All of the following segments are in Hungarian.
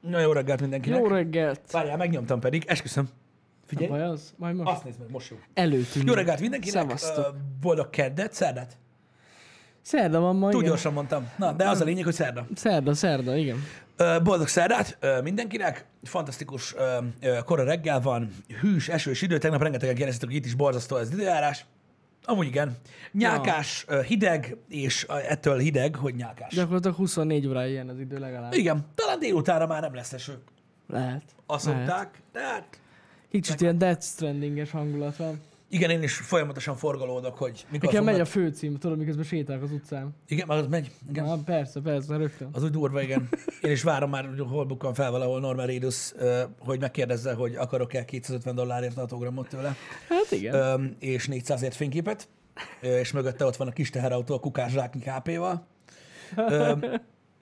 Na jó reggelt mindenkinek. Jó reggelt! Várjál, megnyomtam pedig, esküszöm. Nem Figyelj, baj az? Majd most azt nézd meg, most jó. előtünk. Jó reggelt mindenkinek, Szevasztok. boldog keddet, szerdát. Szerda van ma, Túl igen. gyorsan mondtam. Na, de az a lényeg, hogy szerda. Szerda, szerda, igen. Boldog szerdát mindenkinek, fantasztikus kora reggel van, hűs, esős idő, tegnap rengetegen kérdeztetek, itt is borzasztó ez az időjárás. Amúgy igen. Nyákás, ö, hideg, és ettől hideg, hogy nyákás. Gyakorlatilag 24 óra ilyen az idő legalább. Igen, talán délutánra már nem lesz eső. Lehet. Azt Lehet. mondták, de hát Kicsit ilyen Death Strandinges hangulat van. Igen, én is folyamatosan forgalódok, hogy mikor Nekem megy a főcím, tudod, miközben sétálok az utcán. Igen, már az megy. Igen. Ah, persze, persze, rögtön. Az úgy durva, igen. Én is várom már, hogy hol bukkan fel valahol Norman Reedus, hogy megkérdezze, hogy akarok-e 250 dollárért autogramot tőle, Hát igen. és 400ért fényképet, és mögötte ott van a kis teherautó a kukás zsáknyi HP-val. Ö,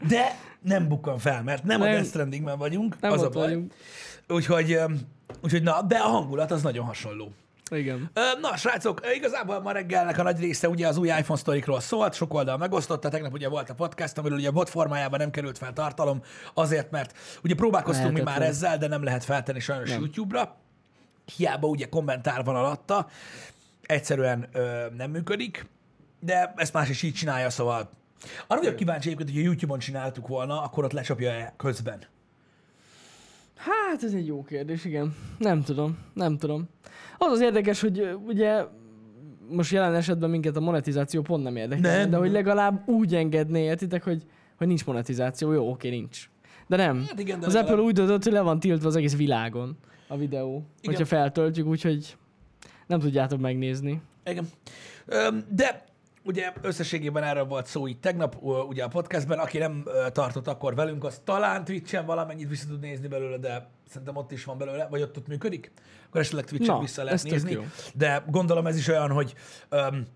De nem bukkan fel, mert nem, nem a. Death Strandingben vagyunk, Nem az a baj. vagyunk. Úgyhogy, úgyhogy na, de a hangulat az nagyon hasonló. Igen. Na, srácok, igazából ma reggelnek a nagy része ugye az új iPhone sztorikról szólt, sok oldal megosztotta, tegnap ugye volt a podcast, amiről ugye bot formájában nem került fel tartalom, azért, mert ugye próbálkoztunk mi már Lehetetlen. ezzel, de nem lehet feltenni sajnos Nem. YouTube-ra, hiába ugye kommentár van alatta, egyszerűen ö, nem működik, de ezt más is így csinálja, szóval arra vagyok kíváncsi egyébként, hogy a YouTube-on csináltuk volna, akkor ott lecsapja-e közben. Hát ez egy jó kérdés, igen. Nem tudom, nem tudom. Az az érdekes, hogy ugye most jelen esetben minket a monetizáció pont nem érdekel, Nem. de hogy legalább úgy engedné, értitek, hogy, hogy nincs monetizáció. Jó, oké, nincs. De nem. Hát igen, de az legalább- Apple úgy döntött, hogy le van tiltva az egész világon a videó, Igen. hogyha feltöltjük, úgyhogy nem tudjátok megnézni. Igen. Öm, De ugye összességében erről volt szó így tegnap ugye a podcastben, aki nem tartott akkor velünk, az talán Twitch-en valamennyit vissza tud nézni belőle, de szerintem ott is van belőle, vagy ott ott működik, akkor esetleg Twitch-en vissza lehet nézni. De gondolom ez is olyan, hogy öm,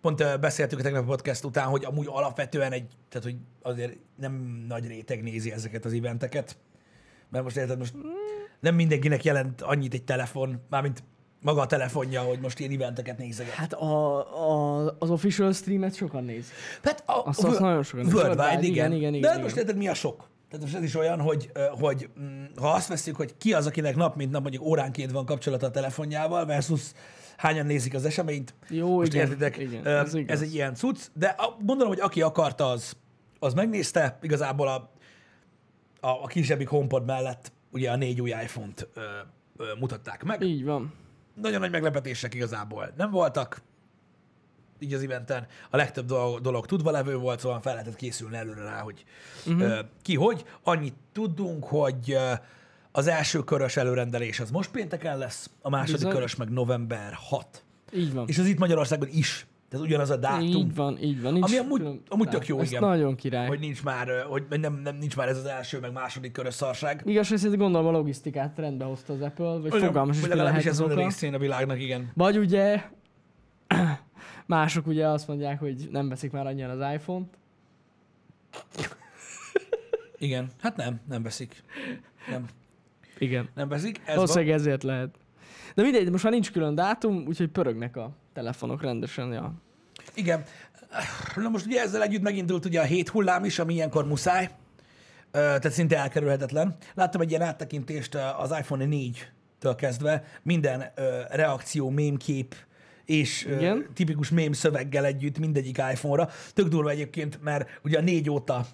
pont beszéltük a tegnap a podcast után, hogy amúgy alapvetően egy, tehát hogy azért nem nagy réteg nézi ezeket az eventeket, mert most érted, most nem mindenkinek jelent annyit egy telefon, mármint maga a telefonja, hogy most ilyen eventeket nézeget. Hát a, a, az official streamet sokan néz. Hát a, Azt- a azt nagyon sokan nézik. Worldwide, Worldwide, igen. igen, igen, De igen, most igen. érted, mi a sok? Tehát most ez is olyan, hogy, hogy mm, ha azt veszük, hogy ki az, akinek nap mint nap mondjuk óránként van kapcsolata a telefonjával, versus hányan nézik az eseményt. Jó, Most igen, értitek, igen, ez ez egy ilyen cucc, de a, gondolom, hogy aki akarta, az, az megnézte. Igazából a, a, a kisebbik HomePod mellett ugye a négy új iPhone-t ö, ö, mutatták meg. Így van. Nagyon nagy meglepetések igazából nem voltak így az eventen. A legtöbb dolog, dolog tudva levő volt, szóval fel lehetett készülni előre rá, hogy uh-huh. ki hogy. Annyit tudunk, hogy az első körös előrendelés az most pénteken lesz, a második Bizony. körös meg november 6. Így van. És az itt Magyarországon is. Tehát ugyanaz a dátum. Így van, így van. Nincs Ami amúgy- külön- amúgy tök jó, igen. nagyon király. Hogy nincs már, hogy nem, nem, nincs már ez az első, meg második körös szarság. Igaz, hogy gondolom a logisztikát rendbe hozta az Apple, vagy Olyan, fogalmas is legalábbis ez a részén a világnak, igen. Vagy ugye mások ugye azt mondják, hogy nem veszik már annyian az iPhone-t. Igen. Hát nem, nem veszik. Nem, Igen. nem veszik. Ez van. Valószínűleg ezért lehet. De mindegy, most már nincs külön dátum, úgyhogy pörögnek a telefonok rendesen. Ja. Igen. Na most ugye ezzel együtt megindult ugye a hét hullám is, ami ilyenkor muszáj. Tehát szinte elkerülhetetlen. Láttam egy ilyen áttekintést az iPhone 4-től kezdve. Minden reakció, mémkép és Igen. tipikus mém szöveggel együtt mindegyik iPhone-ra. Tök durva egyébként, mert ugye a négy óta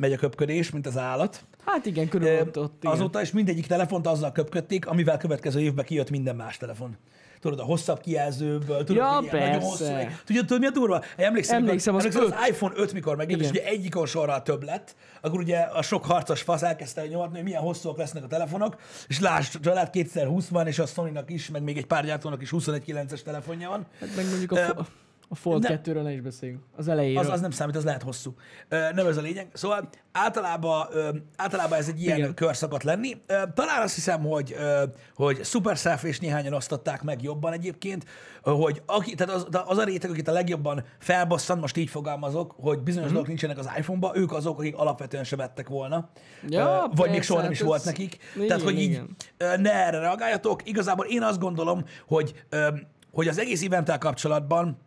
megy a köpködés, mint az állat. Hát igen, körülbelül ott, ott igen. Azóta is mindegyik telefont azzal köpködték, amivel következő évben kijött minden más telefon. Tudod, a hosszabb kijelzőből, tudod, Ja, hogy ilyen nagyon hosszú. Tudod, tudod, mi a durva? Emlékszem, Emlékszem, az amikor, emlékszem, az öt. iPhone 5 mikor megjelent, és ugye egyikon sorral több lett, akkor ugye a sok harcos fasz elkezdte nyomatni, hogy milyen hosszúak lesznek a telefonok, és lásd, család 2020 van, és a Sony-nak is, meg még egy pár gyártónak is 21.9-es telefonja van. Hát meg mondjuk a, fo- a Fold ne- 2-ről ne is beszéljünk. Az elejéről. Az, az nem számít, az lehet hosszú. Ö, Nem ez a lényeg. Szóval általában, ö, általában ez egy ilyen Igen. kör szokott lenni. Ö, Talán azt hiszem, hogy, ö, hogy Super Self és néhányan osztották meg jobban egyébként, hogy aki, tehát az, az a réteg, akit a legjobban felbosszan, most így fogalmazok, hogy bizonyos Mhm. mm-hmm. dolgok nincsenek az iPhone-ba, ők azok, akik alapvetően se vettek volna. Ja, Ö, vagy még soha nem hát is volt nekik. Igen, Tehát, hogy így igen. ö, ne erre reagáljatok. Igazából én azt gondolom, hogy, ö, hogy az egész eventtel kapcsolatban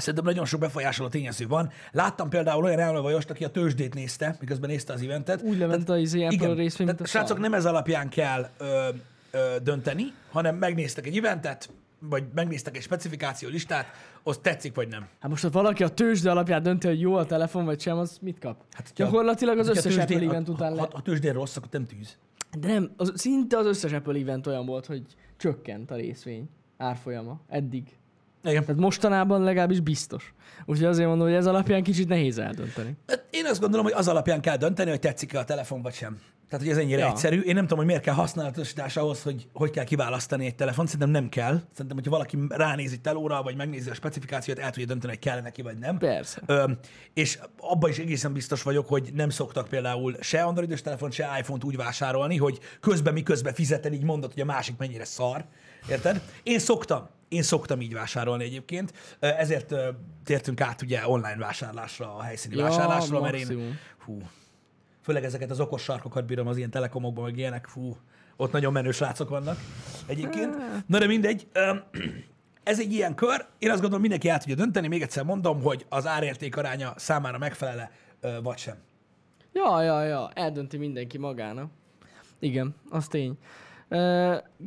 Szerintem nagyon sok befolyásoló tényező van. Láttam például olyan elmevajost, aki a tőzsdét nézte, miközben nézte az eventet. Úgy lement a izé Apple Igen, részvény, tehát, a srácok, nem ez alapján kell ö, ö, dönteni, hanem megnéztek egy eventet, vagy megnéztek egy specifikáció listát, az tetszik vagy nem. Hát most, ha valaki a tőzsde alapján dönti, hogy jó a telefon, vagy sem, az mit kap? Hát, Gyakorlatilag az Hát, összes tőzsdén- Apple event után ha, le... ha tőzsdén rossz, akkor nem tűz. De nem, az, szinte az összes Apple event olyan volt, hogy csökkent a részvény árfolyama eddig. Igen. Tehát mostanában legalábbis biztos. Úgyhogy azért mondom, hogy ez alapján kicsit nehéz eldönteni. Hát Én azt gondolom, hogy az alapján kell dönteni, hogy tetszik-e a telefon, vagy sem. Tehát, hogy ez ennyire Ja. egyszerű. Én nem tudom, hogy miért kell használatosítás ahhoz, hogy hogy kell kiválasztani egy telefont. Szerintem nem kell. Szerintem, hogyha valaki ránéz egy telóra, vagy megnézi a specifikációt, el tudja dönteni, hogy kell neki, vagy nem. Persze. Ö, és abban is egészen biztos vagyok, hogy nem szoktak például se androidos telefon, se iPhone-t úgy vásárolni, hogy közben miközben fizeted, így mondod, hogy a másik mennyire szar. Érted? Én szoktam. Én szoktam így vásárolni egyébként, ezért tértünk át ugye online vásárlásra, a helyszíni Ja, vásárlásra, mert én. Hú. Főleg ezeket az okos sarkokat bírom az ilyen telekomokban, meg ilyenek. Fú, ott nagyon menő srácok vannak egyébként. Na de mindegy. Ez egy ilyen kör. Én azt gondolom, mindenki át tudja dönteni. Még egyszer mondom, hogy az árérték aránya számára megfelele, vagy sem. Ja, ja, ja, eldönti mindenki magának. Igen, az tény.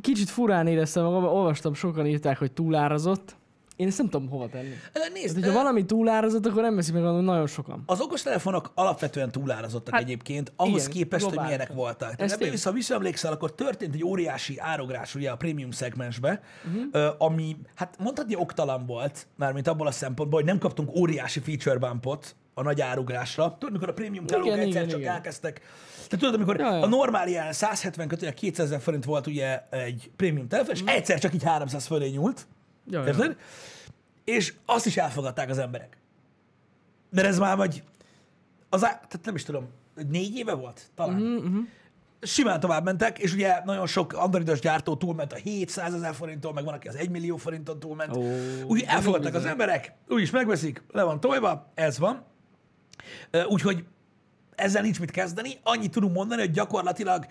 Kicsit furán éreztem magam, olvastam, sokan írták, hogy túlárazott. Én ezt nem tudom hova tenni. Nézd, hogyha ö, valami túlárazott, akkor nem veszik meg nagyon sokan. az okostelefonok alapvetően túlárazottak Hát, hát, egyébként, ahhoz igen, képest, hogy globálisan. milyenek voltak. Tehát ebben vissza, visszaemlékszel, akkor történt egy óriási árográs ugye a prémium szegmensbe, uh-huh. ami hát mondhatni oktalan volt, mármint abból a szempontból, hogy nem kaptunk óriási feature bumpot a nagy árugrásra. Tudod, mikor a prémium Igen, egyszer igen, csak igen. elkezdtek. Tehát tudod, amikor Ja, ja. a normál ilyen 170 kötője 200 ezer forint volt ugye egy prémium telefon, és egyszer csak így 300 fölé nyúlt. Ja, ja. Érted? És azt is elfogadták az emberek. Mert ez már vagy, az, á- tehát nem is tudom, négy éve volt talán. Uh-huh, Simán tovább mentek, és ugye nagyon sok androidos gyártó túlment a 700 ezer forinttól, meg van, aki az 1 millió forinton túlment. Ó, Úgy elfogadták az emberek, úgy is megveszik, le van tojva, ez van. Úgyhogy ezzel nincs mit kezdeni. Annyit tudunk mondani, hogy gyakorlatilag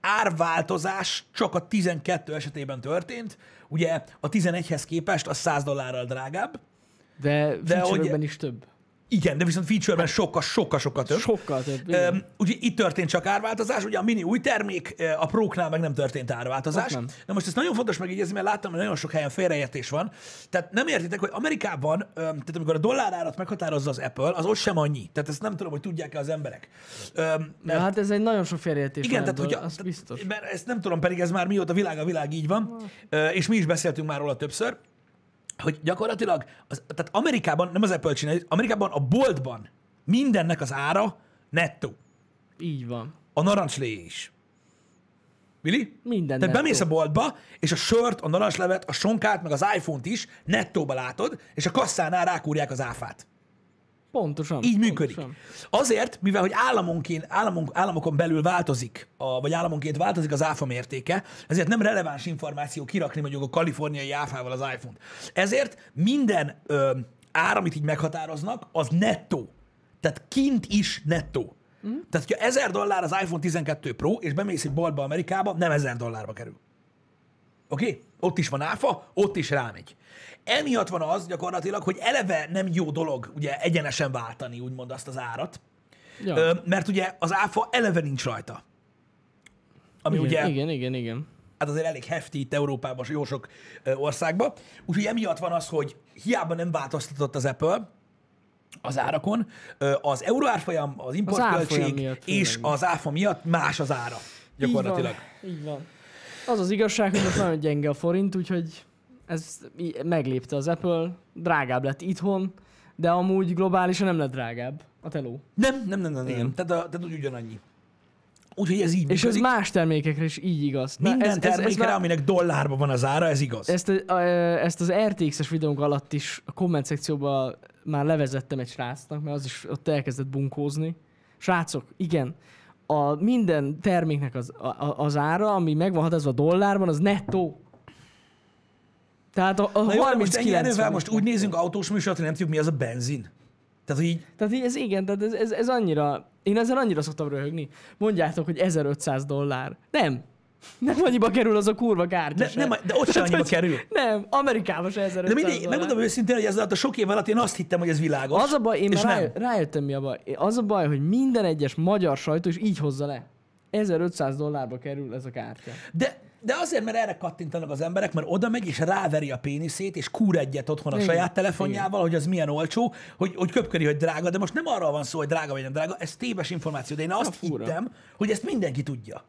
árváltozás csak a 12 esetében történt. Ugye a 11-hez képest a 100 dollárral drágább. De, De de hogy- is több. Igen, de viszont feature-ben sokkal, sokkal, sokkal több. Sokkal több. igen. Öm, ugye itt történt csak árváltozás, ugye a mini új termék, a próknál meg nem történt árváltozás. Nem. Na most ez nagyon fontos megjegyezni, mert láttam, hogy nagyon sok helyen félreértés van. Tehát nem értitek, hogy Amerikában, tehát amikor a dollárárat meghatározza az Apple, az ott sem annyi. Tehát ezt nem tudom, hogy tudják-e az emberek. Öm, Ja, hát ez egy nagyon sok félreértés igen, tehát hogy az biztos. Mert ezt nem tudom, pedig ez már mióta világ a világ így van, és mi is beszéltünk már róla többször, hogy gyakorlatilag, az, tehát Amerikában, nem az Apple csinálja, Amerikában a boltban mindennek az ára nettó. Így van. A narancslé is. Billy? Minden Tehát bemész a nettó. boltba, és a sört, a narancslevet, a sonkát, meg az iPhone-t is nettóba látod, és a kasszánál rákúrják az áfát. Pontosan. Így működik. Pontosan. Azért, mivel hogy államonként, államunk, államokon belül változik, a, vagy államonként változik az áfa mértéke, ezért nem releváns információ kirakni mondjuk a kaliforniai áfával az iPhone-t. Ezért minden ö, ár, amit így meghatároznak, az nettó. Tehát kint is nettó. Mm. Tehát, hogyha 1000 dollár az iPhone 12 Pro, és bemész egy boltba Amerikába, nem 1000 dollárba kerül. Oké? Okay? Ott is van áfa, ott is rámegy. Emiatt van az gyakorlatilag, hogy eleve nem jó dolog ugye egyenesen váltani, úgymond azt az árat, Ja. Ö, mert ugye az áfa eleve nincs rajta. Ami igen, ugye igen, igen, igen. hát azért elég hefti itt Európában, jó sok országban. Úgyhogy emiatt van az, hogy hiába nem változtatott az Apple az árakon, az euróárfolyam, az importköltség és az áfa miatt más az ára gyakorlatilag. Így van. Így van. Az az igazság, hogy most nagyon gyenge a forint, úgyhogy ez í- meglépte az Apple, drágább lett itthon, de amúgy globálisan nem lett drágább a teló. Nem, nem, nem, nem, nem. Tehát, a, tehát úgy ugyanannyi. Úgyhogy ez így És ez működik. más termékekre is így igaz. Na, Minden ez, ez, ez termékre, már- aminek dollárban van az ára, ez igaz. Ezt, a, a, ezt az RTX-es videónk alatt is a komment szekcióban már levezettem egy srácnak, mert az is ott elkezdett bunkózni. Srácok, igen, a minden terméknek az, a, a- az ára, ami meg van határozva dollárban, az nettó. Tehát a, a Na jó, de most ennyi 39 erővel van most itt úgy nézünk autós műsort, hogy nem tudjuk, mi az a benzin. Tehát, így, Tehát így ez igen, tehát ez, ez, ez annyira, én ezzel annyira szoktam röhögni. Mondjátok, hogy 1500 dollár. Nem. Nem annyiba kerül az a kurva kártya De, se. nem, de ott sem annyiba kerül. Nem, Amerikában se 1500 De mindig, megmondom őszintén, hogy ez alatt a sok év alatt én azt hittem, hogy ez világos. Az a baj, én már rájö- rájöttem mi a baj. Az a baj, hogy minden egyes magyar sajtó is így hozza le. 1500 dollárba kerül ez a kártya. De, de azért, mert erre kattintanak az emberek, mert oda megy és ráveri a péniszét, és kúr egyet otthon a Igen, saját telefonjával, hogy az milyen olcsó, hogy, hogy köpköri, hogy drága, de most nem arról van szó, hogy drága vagy nem drága, ez téves információ, de én azt hittem, hogy ezt mindenki tudja.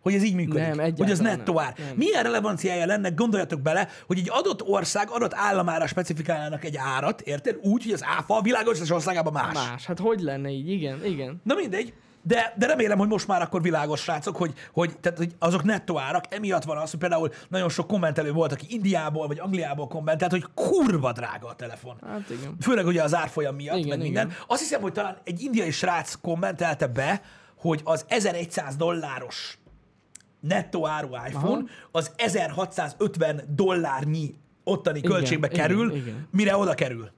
Hogy ez így működik. Nem, hogy ez nettó nem. ár. Nem. Milyen relevanciája lenne, gondoljatok bele, hogy egy adott ország adott államára specifikálnának egy árat, érted? Úgy, hogy az áfa a világ összes országában más. Más. Hát hogy lenne így? Igen, igen. Na mindegy, de, de remélem, hogy most már akkor világos, srácok, hogy, hogy, tehát, hogy azok nettó árak. Emiatt van az, hogy például nagyon sok kommentelő volt, aki Indiából vagy Angliából kommentelt, hogy kurva drága a telefon. Hát igen. Főleg ugye az árfolyam miatt, Igen, meg minden. igen. Azt hiszem, hogy talán egy indiai srác kommentelte be, hogy az 1100 dolláros nettó áru iPhone Aha. az 1650 dollárnyi ottani költségbe igen, kerül, igen. mire oda kerül.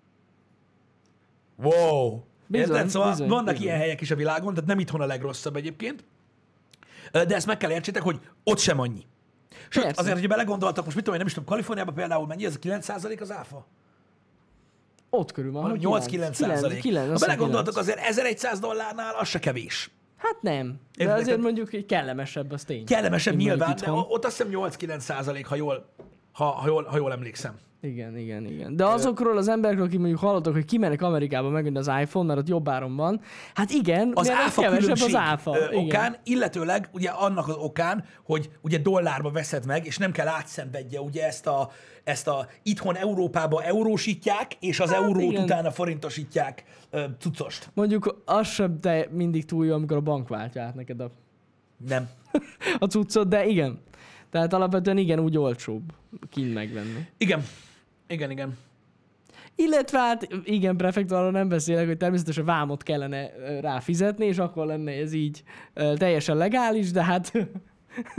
Wow! Bizony, Érted? Szóval bizony, vannak bizony. ilyen helyek is a világon, tehát nem itthon a legrosszabb egyébként. De ezt meg kell értsétek, hogy ott sem annyi. Sőt, Persze. azért, hogyha belegondoltak, most mit tudom én, nem is tudom, Kaliforniában például mennyi, ez a 9% az áfa? Ott körül van. hogy 8-9 kilenc, százalék. Ha belegondoltak, azért 1100 dollárnál az se kevés. Hát nem. De Érted? azért mondjuk egy kellemesebb, az tény. Kellemesebb nyilván, de ott azt hiszem 8-9 százalék, ha jól, ha, ha, jól, ha jól emlékszem. Igen, igen, igen. De azokról az emberekről, akik mondjuk hallottak, hogy kimennek Amerikába megvenni az iPhone, mert ott jobb áron van, hát igen, Az mert áfa kevesebb az áfa. igen. okán, illetőleg ugye annak az okán, hogy ugye dollárba veszed meg, és nem kell átszenvedje ugye ezt a, ezt a itthon Európába eurósítják, és az Hát eurót igen. utána forintosítják ö, cuccost. Mondjuk az sem te mindig túl jó, amikor a bank váltja át neked a, Nem. a cuccot, de igen. Tehát alapvetően igen, úgy olcsóbb kint megvenni. Igen. Igen, igen. Illetve hát igen, prefekt, arról nem beszélek, hogy természetesen vámot kellene ráfizetni, és akkor lenne ez így teljesen legális, de hát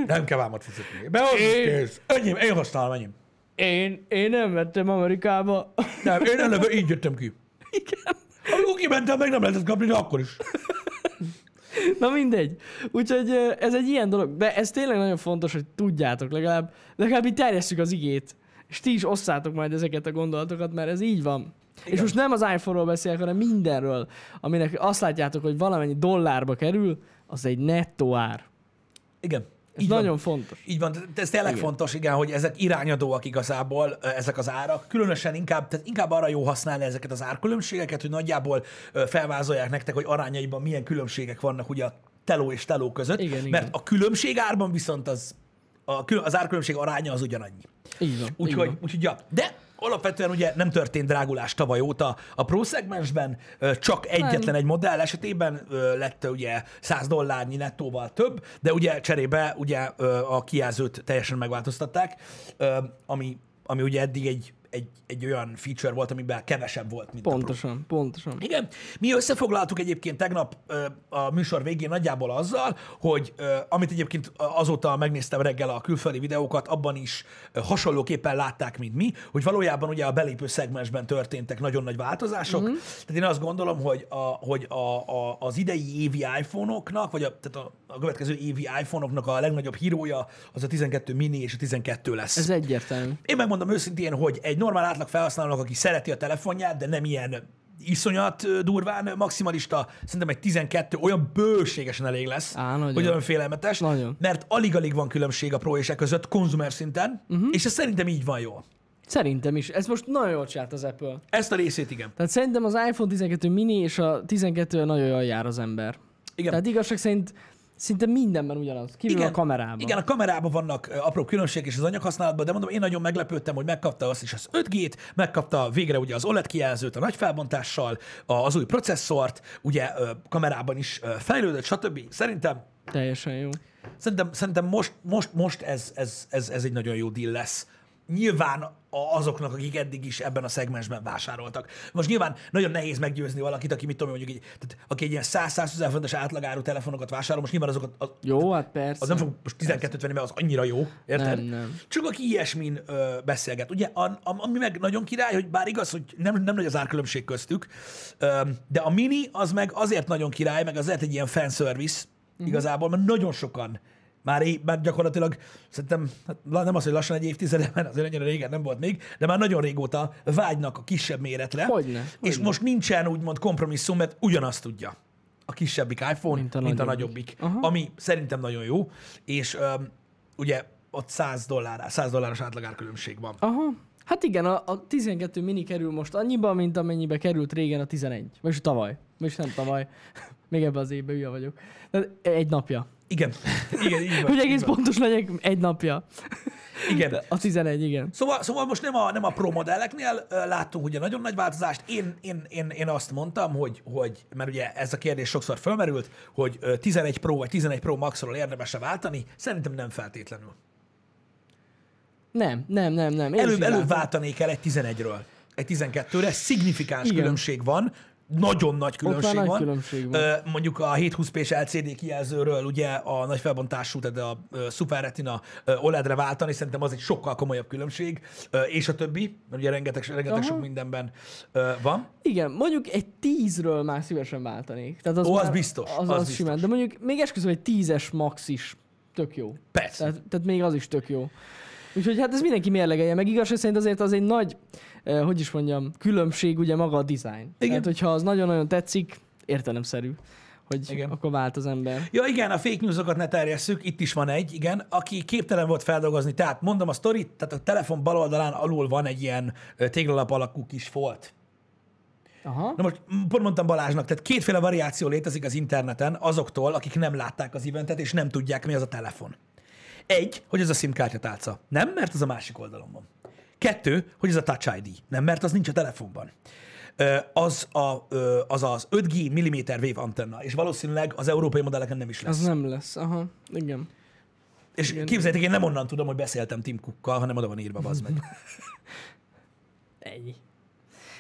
Nem kell vámot fizetni. Behozni, Én- kész. Enyém, én használom, enyém. Én, én nem vettem Amerikába. Nem, én eleve így jöttem ki. igen. Amikor kimentem, meg nem lehetett kapni, de akkor is. Na mindegy. Úgyhogy ez egy ilyen dolog. De ez tényleg nagyon fontos, hogy tudjátok, legalább, legalább így terjesszük az igét. És ti is osszátok majd ezeket a gondolatokat, mert ez így van. Igen. És most nem az iPhone-ról beszélek, hanem mindenről, aminek azt látjátok, hogy valamennyi dollárba kerül, az egy nettó ár. Igen. Ez Így van. nagyon fontos. Így van, ez tényleg Igen. fontos, igen, hogy ezek irányadóak igazából, ezek az árak. Különösen inkább, tehát inkább arra jó használni ezeket az árkülönbségeket, hogy nagyjából felvázolják nektek, hogy arányaiban milyen különbségek vannak ugye a teló és teló között. Igen, mert igen. a különbség árban viszont az, a, az árkülönbség aránya az ugyanannyi. Így van. Úgyhogy, van. úgyhogy ja. De alapvetően ugye nem történt drágulás tavaly óta. A Pro szegmensben, csak egyetlen egy modell esetében lett ugye 100 dollárnyi nettóval több, de ugye cserébe ugye a kijelzőt teljesen megváltoztatták, ami, ami ugye eddig egy, egy, egy olyan feature volt, amiben kevesebb volt, mint a Pro. Pontosan, pontosan. Igen. Mi összefoglaltuk egyébként tegnap a műsor végén nagyjából azzal, hogy amit egyébként azóta megnéztem reggel a külföldi videókat, abban is hasonlóképpen látták, mint mi, hogy valójában ugye a belépő szegmensben történtek nagyon nagy változások. Mm-hmm. Tehát én azt gondolom, hogy, a, hogy a, a, az idei évi iPhone-oknak, vagy a, tehát a, a következő évi iPhone-oknak a legnagyobb hírója az a 12 mini és a 12 lesz. Ez egyértelmű. Én megmondom őszintén, hogy egy normál átlag felhasználónak, aki szereti a telefonját, de nem ilyen iszonyat durván maximalista, szerintem egy 12 olyan bőségesen elég lesz, Á, nagyon. hogy olyan félelmetes, Nagyon. mert alig-alig van különbség a pro és e között konzumer szinten, uh-huh. és ez szerintem így van jól. Szerintem is. Ez most nagyon jól csinált az Apple. Ezt a részét igen. Tehát szerintem az iPhone 12 mini és a 12 nagyon jól jár az ember. Igen. Tehát igazság szerint szinte mindenben ugyanaz, kívül a kamerában. Igen, a kamerában vannak apró különbségek és az anyaghasználatban, de mondom, én nagyon meglepődtem, hogy megkapta azt is az 5G-t, megkapta végre ugye az OLED kijelzőt a nagy felbontással, az új processzort, ugye kamerában is fejlődött, stb. Szerintem Teljesen jó. Szerintem, szerintem most, most, most ez, ez, ez, ez egy nagyon jó deal lesz. Nyilván azoknak, akik eddig is ebben a szegmensben vásároltak. Most nyilván nagyon nehéz meggyőzni valakit, aki mit tudom, mondjuk egy, tehát, aki egy ilyen 100-120 ezer fontos átlagáru telefonokat vásárol, most nyilván azokat, az, Jó, hát persze. az nem fog most 12 venni, mert az annyira jó, érted? Nem, nem. Csak aki ilyesmin ö, beszélget. Ugye, a, a, ami meg nagyon király, hogy bár igaz, hogy nem, nem nagy az árkülönbség köztük, ö, de a mini az meg azért nagyon király, meg azért egy ilyen fanservice Mhm. igazából, mert nagyon sokan Már, é- már gyakorlatilag szerintem, hát nem az, hogy lassan egy évtizede, mert azért annyira régen nem volt még, de már nagyon régóta vágynak a kisebb méretre. Hogyne, És hogyne. most nincsen úgymond kompromisszum, mert ugyanazt tudja a kisebbik iPhone, mint a, mint a nagyobbik. Aha. ami szerintem nagyon jó, és öm, ugye ott 100 dollár, 100 dolláros átlagárkülönbség van. Aha. Hát igen, a, a 12 mini kerül most annyiba, mint amennyibe került régen a 11. Vagyis tavaly. Vagyis nem tavaly. Még ebben az évben hülye vagyok. Egy napja. Igen, igen, így van. Hogy így egész van. pontos legyek, egy napja. Igen. A 11, igen. Szóval, szóval most nem a, nem a Pro modelleknél láttunk ugye nagyon nagy változást. Én, én, én, én azt mondtam, hogy, hogy, mert ugye ez a kérdés sokszor fölmerült, hogy ö, 11 Pro vagy 11 Pro Maxról érdemes-e váltani. Szerintem nem feltétlenül. Nem, nem, nem, nem. Én Előbb, előbb váltanék el egy 11-ről. Egy 12-re szignifikáns Igen. különbség van, nagyon nagy különbség nagy van. különbség van. Ö, mondjuk a 720p-s LCD kijelzőről ugye a nagy felbontású, tehát a Super Retina OLED-re váltani, szerintem az egy sokkal komolyabb különbség, ö, és a többi, mert ugye rengeteg, rengeteg Aha. sok mindenben ö, van. Igen, mondjuk egy 10-ről már szívesen váltanék. Tehát az, Ó, az már, biztos, Az, az az, biztos. simán. De mondjuk még esküszöm, egy 10-es max is tök jó. Persze. Tehát, tehát még az is tök jó. Úgyhogy hát ez mindenki mérlegelje meg. Igazság szerint azért az egy nagy, hogy is mondjam, különbség ugye maga a design. Igen. Tehát hogyha az nagyon-nagyon tetszik, értelemszerű, hogy Igen. akkor vált az ember. Ja igen, a fake newsokat ne terjesszük, itt is van egy, igen, aki képtelen volt feldolgozni. Tehát mondom a sztorit, tehát a telefon bal oldalán alul van egy ilyen téglalap alakú kis folt. Aha. Na most pont mondtam Balázsnak, tehát kétféle variáció létezik az interneten azoktól, akik nem látták az eventet, és nem tudják, mi az a telefon. Egy, hogy ez a SIM kártyatálca. Nem, mert az a másik oldalon van. Kettő, hogy ez a Touch ID. Nem, mert az nincs a telefonban. Az, a, az az 5G milliméter wave antenna, és valószínűleg az európai modelleken nem is lesz. Az nem lesz. Aha, igen. és képzeljétek, én nem onnan tudom, hogy beszéltem Tim Cookkal, hanem oda van írva, az meg. Ennyi.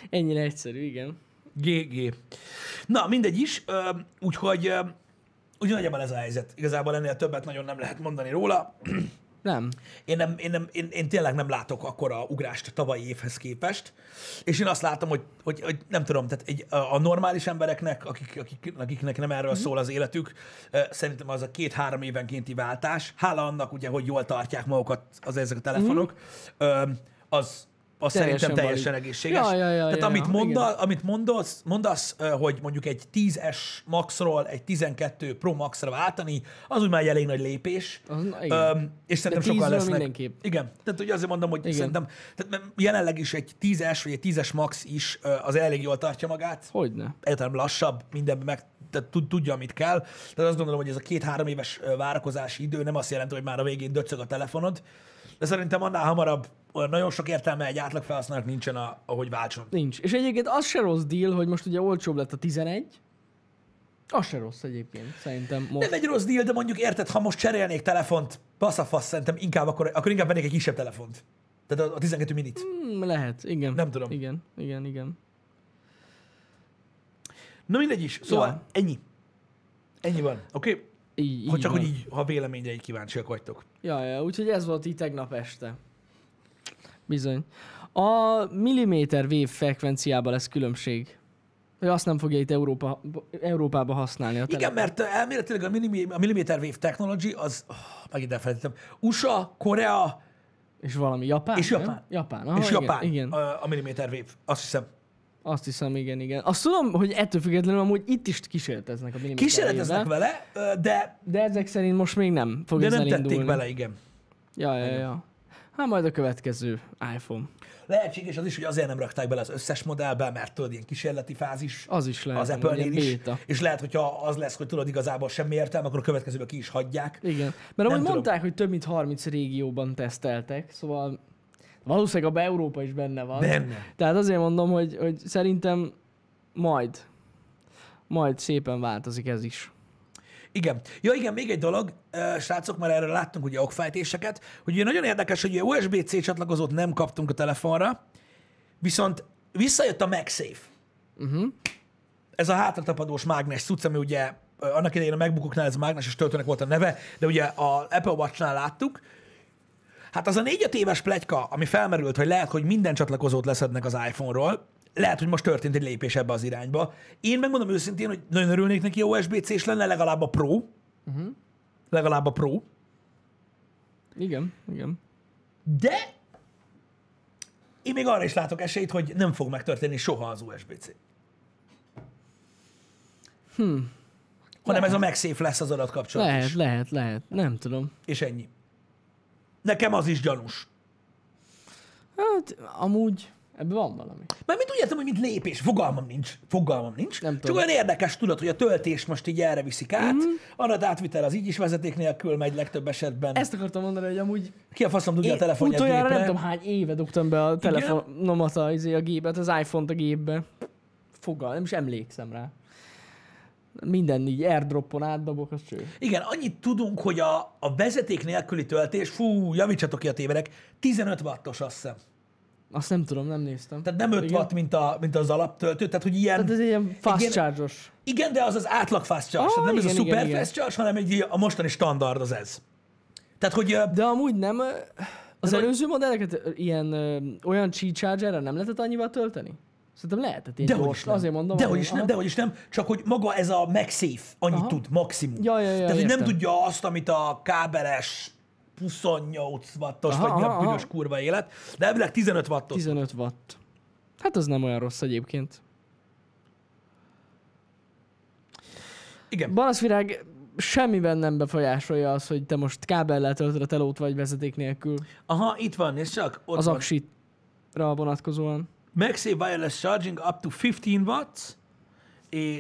Ennyire egyszerű, igen. GG. Na, mindegy is, úgyhogy úgy nagyjából ez a helyzet. Igazából ennél többet nagyon nem lehet mondani róla. Nem. Én, nem, én, nem, én, én tényleg nem látok akkora ugrást a tavalyi évhez képest, és én azt látom, hogy, hogy, hogy nem tudom, tehát egy, a, a normális embereknek, akik, akik, akiknek nem erről szól az életük, szerintem az a két-három évenkénti váltás, hála annak ugye, hogy jól tartják magukat az ezek a telefonok, ö, az, az Teljesen szerintem teljesen valid. egészséges. Ja, ja, ja, Tehát ja, amit, ja, monda, igen. amit mondasz, mondasz, hogy mondjuk egy 10S Maxról egy 12 Pro Maxra váltani, az úgy már egy elég nagy lépés. Az, igen. És szerintem sokan 10-ről lesznek. mindenképp. Igen. Tehát ugye azért mondom, hogy Igen. Szerintem, tehát jelenleg is egy 10-es vagy egy 10-es Max is az elég jól tartja magát. Hogyne. Egyáltalán lassabb, mindenben meg tehát tud, tudja, amit kell. Tehát azt gondolom, hogy ez a két-három éves várakozási idő nem azt jelenti, hogy már a végén döcög a telefonod, de szerintem annál hamarabb olyan nagyon sok értelme egy átlag felhasználónak nincsen, a, ahogy váltson. Nincs. És egyébként az se rossz deal, hogy most ugye olcsóbb lett a 11. Az se rossz egyébként, szerintem most. Nem egy rossz deal, de mondjuk érted, ha most cserélnék telefont, baszafasz, szerintem inkább akkor, akkor inkább vennék egy kisebb telefont. Tehát a, a 12 minit. Hmm, lehet, igen. Nem tudom. Igen, igen, igen. Na mindegy is. Szóval Ja. ennyi. Ennyi van. Oké? Okay? Így, Hogy így csak van. hogy így, ha véleményre így kíváncsiak vagytok. Ja, ja, úgyhogy ez volt így tegnap este. Bizony. A milliméter wave frekvenciában lesz különbség. Hogy azt nem fogja itt Európa, Európába használni a Igen, mert elméletileg a, millimi, a millimeter wave technology az, oh, megint elfelejtettem, USA, Korea És valami Japán? És nem? Japán. Japán. Aha, és igen, Japán Igen, A, a millimeter wave. Azt hiszem. Azt hiszem, igen, igen. Azt tudom, hogy ettől függetlenül amúgy itt is kísérleteznek a milliméter Kísérleteznek vele, de, De ezek szerint most még nem fog de nem elindulni. tették bele, igen. Ja, ja, ja. Hát majd a következő iPhone. Lehetséges az is, hogy azért nem rakták bele az összes modellbe, mert tudod, ilyen kísérleti fázis Az is lehet. az Apple-nél is. béta. És lehet, hogyha az lesz, hogy tudod, igazából semmi értelme, akkor a következőbe ki is hagyják. Igen. Mert amúgy mondták, hogy több mint 30 régióban teszteltek, szóval valószínűleg abban Európa is benne van. Benne. Tehát azért mondom, hogy, hogy szerintem majd, majd szépen változik ez is. Igen. Ja, igen, még egy dolog, srácok, már erről láttunk ugye okfejtéseket, hogy ugye nagyon érdekes, hogy ugye USB-C csatlakozót nem kaptunk a telefonra, viszont visszajött a MagSafe. Uh-huh. Ez a hátratapadós mágnes cucc, ami ugye annak idején a MacBookoknál ez a mágneses töltőnek volt a neve, de ugye a Apple Watch-nál láttuk. Hát az a négy-öt éves pletyka, ami felmerült, hogy lehet, hogy minden csatlakozót leszednek az iPhone-ról, lehet, hogy most történt egy lépés ebbe az irányba. Én megmondom őszintén, hogy nagyon örülnék neki, USB-C és lenne legalább a Pro. Uh-huh. Legalább a Pro. Igen, igen. De én még arra is látok esélyt, hogy nem fog megtörténni soha az USB-C. Hmm. Hanem ez a MagSafe lesz az adatkapcsolat Lehet, is. lehet, lehet. Nem tudom. És ennyi. Nekem az is gyanús. Hát, amúgy ebben van valami. Mert mit úgy értem, hogy mint lépés, fogalmam nincs. Fogalmam nincs. Nem Csak tudom. Olyan érdekes tudod, hogy a töltés most így erre viszik át, mm-hmm. adatátvitel az így is vezeték nélkül megy legtöbb esetben. Ezt akartam mondani, hogy amúgy Ki a faszom dugja a én telefonját utoljára gépre? nem tudom hány éve dugtam be a telefonomat, a, izé, a gépet, az iPhone-t a gépbe. Fogal, nem is emlékszem rá. Minden így airdropon átdobok, az cső. Igen, annyit tudunk, hogy a, a vezeték nélküli töltés, fú, javítsatok ki a tévedek, 15 wattos azt hiszem. Azt nem tudom, nem néztem. Tehát nem 5 Igen. watt, mint, a, mint az alaptöltő, tehát hogy ilyen... Tehát ez ilyen fast Igen. charge-os. Igen, de az az átlag fast charge, Ah, tehát nem ez a igen, super igen, igen. fast charge, hanem egy, a mostani standard az ez. Tehát, hogy De amúgy nem, az előző modelleket ilyen olyan Qi chargerre nem lehetett annyival tölteni? Szerintem lehetett ilyen dehogy gyors. nem. Azért mondom. Dehogy hogy- is nem, dehogy is nem, csak hogy maga ez a MagSafe annyit Aha. tud, maximum. Ja, ja, ja, Tehát, hogy nem tudja azt, amit a kábeles 28 wattos, Aha, vagy aha, aha. büdös kurva élet, de elvileg 15 wattos. 15 watt. Hát az nem olyan rossz egyébként. Igen. Balaszvirág semmiben nem befolyásolja az, hogy te most kábellel töltöd a telót, vagy vezeték nélkül. Aha, itt van, és csak ott Az aksitra vonatkozóan. MagSafe Wireless Charging up to 15 watts,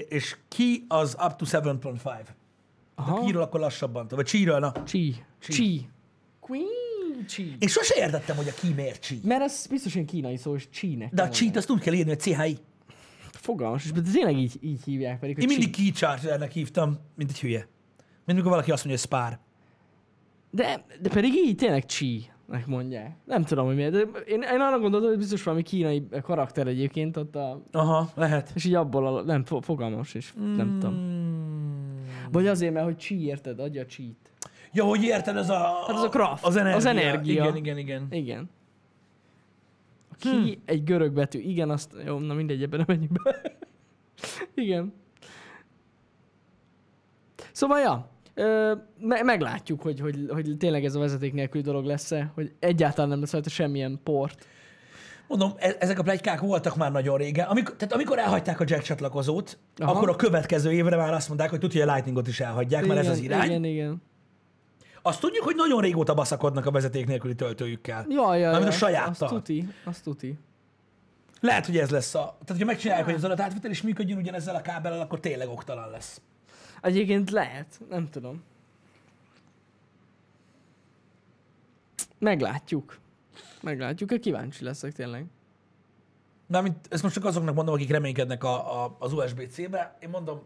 és- ki az up to 7.5. A Aha. kiről akkor lassabban, vagy csíről, na. Chi. Chi. Queen Chi. Én sose értettem, hogy a ki miért csí. Mert ez biztos ilyen kínai szó, és Chi-nek. De a cheat azt úgy kell írni, hogy CHI. Fogalmas, de tényleg így, így hívják pedig, Én mindig key chargernek hívtam, mint egy hülye. Mint amikor valaki azt mondja, hogy spár. De, de pedig így tényleg chi nek mondják. Nem tudom, hogy miért. De én, én arra gondoltam, hogy biztos valami kínai karakter egyébként ott a... Aha, lehet. És így abból a, nem fo- fogalmas is. Mm. Nem tudom. Vagy azért, mert hogy chi érted, adja a cheat. Ja, hogy érted, ez a... Hát az a craft, Az energia. az energia. Igen, igen, igen. Igen. A ki hmm. egy görög betű. Igen, azt... Jó, na mindegy, ebben nem menjünk be. Igen. Szóval, ja, ö, me- meglátjuk, hogy, hogy, hogy tényleg ez a vezeték nélküli dolog lesz-e, hogy egyáltalán nem lesz rajta semmilyen port. Mondom, e- ezek a plegykák voltak már nagyon régen. Amikor, tehát amikor elhagyták a jack csatlakozót, Aha. Akkor a következő évre már azt mondták, hogy tudja, a Lightningot is elhagyják, mert ez az irány. Igen, igen. Azt tudjuk, hogy nagyon régóta baszakodnak a vezeték nélküli töltőjükkel. Ja, ja, Mármint ja, a sajáttal. Azt tuti, azt tuti. Lehet, hogy ez lesz a... Tehát, hogyha megcsinálják, hogy az adatátvitel is működjön ugyanezzel a kábellel, akkor tényleg oktalan lesz. Egyébként lehet, nem tudom. Meglátjuk. Meglátjuk, kíváncsi leszek tényleg. Mármint ezt most csak azoknak mondom, akik reménykednek a, a, az USB-C-be. Én mondom,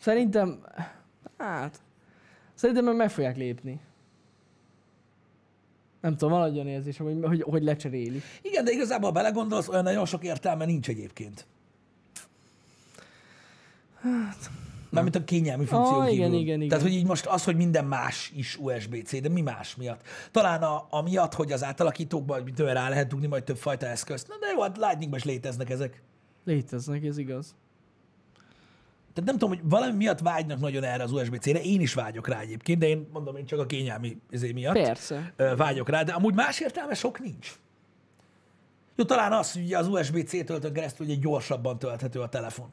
Szerintem, hát, szerintem meg meg fogják lépni. Nem tudom, valahogy olyan érzés, hogy, hogy, hogy lecseréli. igen, de igazából belegondolsz, olyan nagyon sok értelme nincs egyébként. Mármint a kényelmi funkció kívül. igen, igen, igen. Tehát, hogy így most az, hogy minden más is USB-C, de mi más miatt? Talán a, a miatt, hogy az átalakítókban hogy tőle rá lehet dugni majd több fajta eszközt. Na de jó, hát Lightningban is léteznek ezek. Léteznek, ez igaz. Tehát nem tudom, hogy valami miatt vágynak nagyon erre az USB-C-re. Én is vágyok rá egyébként, de én mondom, én csak a kényelmi izé miatt Persze. vágyok rá, de amúgy más értelme sok nincs. Jó, talán az, hogy az USB-C töltőn keresztül ugye gyorsabban tölthető a telefon.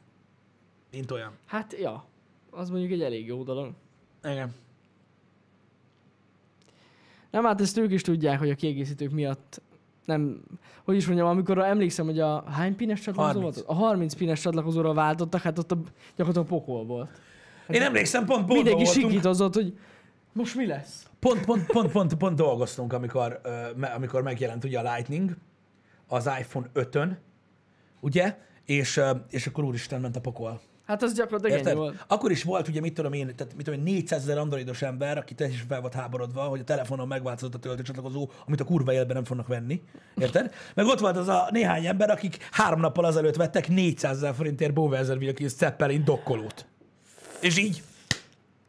Mint olyan. Hát, ja. Az mondjuk egy elég jó dolog. Igen. Nem, hát ezt ők is tudják, hogy a kiegészítők miatt nem, hogy is mondjam, amikor emlékszem, hogy a hány pines csatlakozó 30. volt? A 30 pines csatlakozóra váltottak, hát ott a, gyakorlatilag pokol volt. Én emlékszem, pont, pont Mindenki voltunk, sikítozott, hogy most mi lesz? pont, pont, pont, pont, pont dolgoztunk, amikor, me- amikor megjelent ugye a Lightning az iPhone 5-ön, ugye? És, ö, és akkor úristen ment a pokol. Hát az gyakorlatilag ennyi Érted? volt. Akkor is volt, ugye, mit tudom én, tehát mit tudom én, 400 ezer androidos ember, aki teljesen fel volt háborodva, hogy a telefonon megváltozott a töltőcsatlakozó, amit a kurva életben nem fognak venni. Érted? Meg ott volt az a néhány ember, akik három nappal azelőtt vettek 400 ezer forintért Bowser Wilkins Zeppelin dokkolót. És így,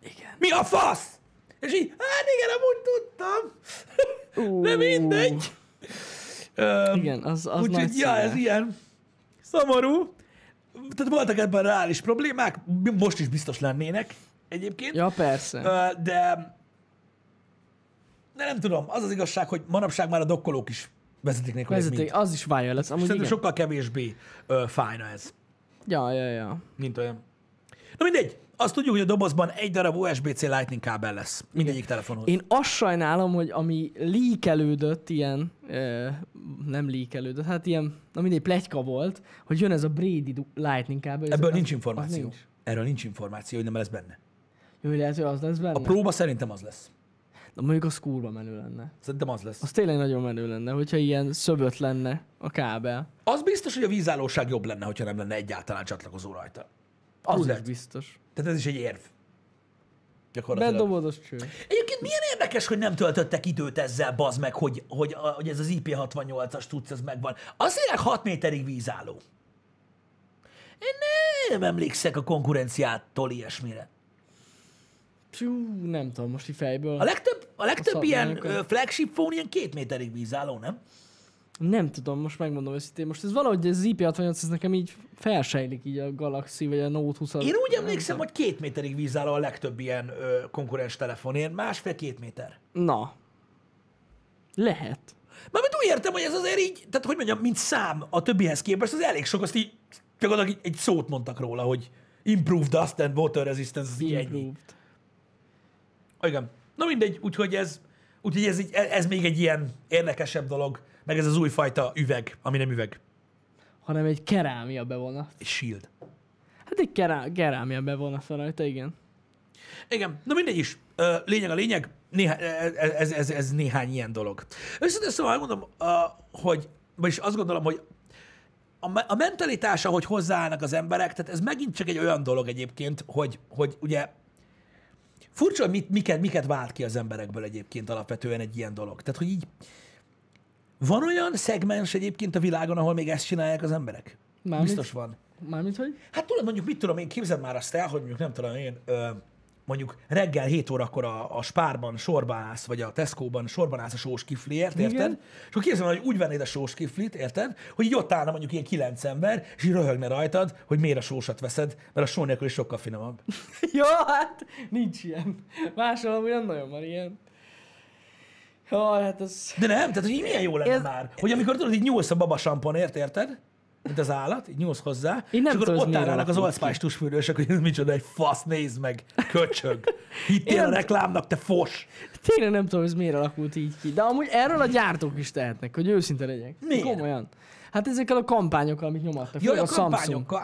Igen. mi a fasz? És így, hát igen, amúgy tudtam. De mindegy. Igen, az, az Úgyhogy, ja, ez ilyen szomorú. Tehát voltak ebben reális problémák, most is biztos lennének egyébként, Ja, persze. De de nem tudom, az az igazság, hogy manapság már a dokkolók is vezeték nélkül. ez Vezeték, az is wireless. Amúgy Szerintem igen. sokkal kevésbé ö, fájna ez, Ja, ja, ja. mint olyan. Na mindegy, azt tudjuk, hogy a dobozban egy darab USB-C Lightning kábel lesz mindegyik telefonhoz. Én azt sajnálom, hogy ami líkelődött, ilyen, ö, nem líkelődött, hát ilyen, na mindegy, pletyka volt, hogy jön ez a Brady Lightning kábel. Ebből az- nincs információ. nincs. Erről nincs információ, hogy nem lesz benne. Jó, hogy lehet, hogy az lesz benne. A próba szerintem az lesz. De mondjuk az kurva menő lenne. Szerintem az lesz. Az tényleg nagyon menő lenne, hogyha ilyen szöbött lenne a kábel. Az biztos, hogy a vízállóság jobb lenne, hogyha nem lenne egyáltalán csatlakozó rajta. Az Az is biztos. Tehát ez is egy érv. Gyakorlatilag. Bedobod, az cső. Egyébként milyen érdekes, hogy nem töltöttek időt ezzel, bazd meg, hogy, hogy, hogy ez az IP68-as tudsz, ez megvan. Azt mondják 6 méterig vízálló. Én nem emlékszek a konkurenciától ilyesmire. Pjú, nem tudom, most így fejből. A legtöbb, a legtöbb A ilyen ö, flagship phone ilyen két méterig vízálló, nem? Nem tudom, most megmondom őszintén. Most ez valahogy ez IP68, ez nekem így felsejlik így a Galaxy vagy a Note 20 Én úgy emlékszem, hogy két méterig vízálló a legtöbb ilyen ö, konkurens telefonért, másfél-két méter. Na. Lehet. Mármint úgy értem, hogy ez azért így, tehát hogy mondjam, mint szám a többihez képest, az elég sok, azt így gyakorlatilag egy szót mondtak róla, hogy improved dust and water resistance, az. Improved. Igen. Na mindegy, úgyhogy ez, úgyhogy ez, így, ez még egy ilyen érdekesebb dolog, meg ez az újfajta üveg, ami nem üveg, Hanem egy kerámia bevonat. egy shield. Hát egy kerá- kerámia bevonat van rajta, igen. Igen, na mindegy is. Lényeg a lényeg, néha, ez, ez, ez, ez néhány ilyen dolog. Őszintén szóval mondom, hogy, vagyis azt gondolom, hogy a mentalitása, hogy hozzáállnak az emberek, tehát ez megint csak egy olyan dolog egyébként, hogy, hogy ugye furcsa, hogy mit, miket, miket vált ki az emberekből egyébként alapvetően egy ilyen dolog. Tehát, hogy így van olyan szegmens egyébként a világon, ahol még ezt csinálják az emberek? Mármint? Biztos van. Mármint, hogy? Hát tudod, mondjuk mit tudom én, képzeld már azt el, hogy mondjuk nem tudom én, ö, mondjuk reggel 7 órakor a, a Spárban sorban állsz, vagy a Tesco-ban sorban állsz a sós kifliért, érted? Igen. És akkor képzeld hogy úgy vennéd a sós kiflit, érted? Hogy így ott állna mondjuk ilyen kilenc ember, és így röhögne rajtad, hogy miért a sósat veszed, mert a só nélkül is sokkal finomabb. ja, hát nincs ilyen. Máshol amúgy nem nagyon van ilyen. Jaj, hát ez... De nem, tehát hogy milyen jó lenne Ez- már, hogy amikor tudod, így nyúlsz a babassamponért, érted? Mint az állat, így nyúlsz hozzá, Én nem és akkor ott állnának az Spice tusfürdősök, hogy ez micsoda egy fasz, nézd meg, köcsög. Hittél a Én- reklámnak, te fos. Tényleg nem tudom, ez miért alakult így ki. De amúgy erről a gyártók is tehetnek, hogy őszinte legyek. Miért? Komolyan. Hát ezekkel a kampányokkal, amit nyomattak. Főleg a a Samsung. kampányokkal.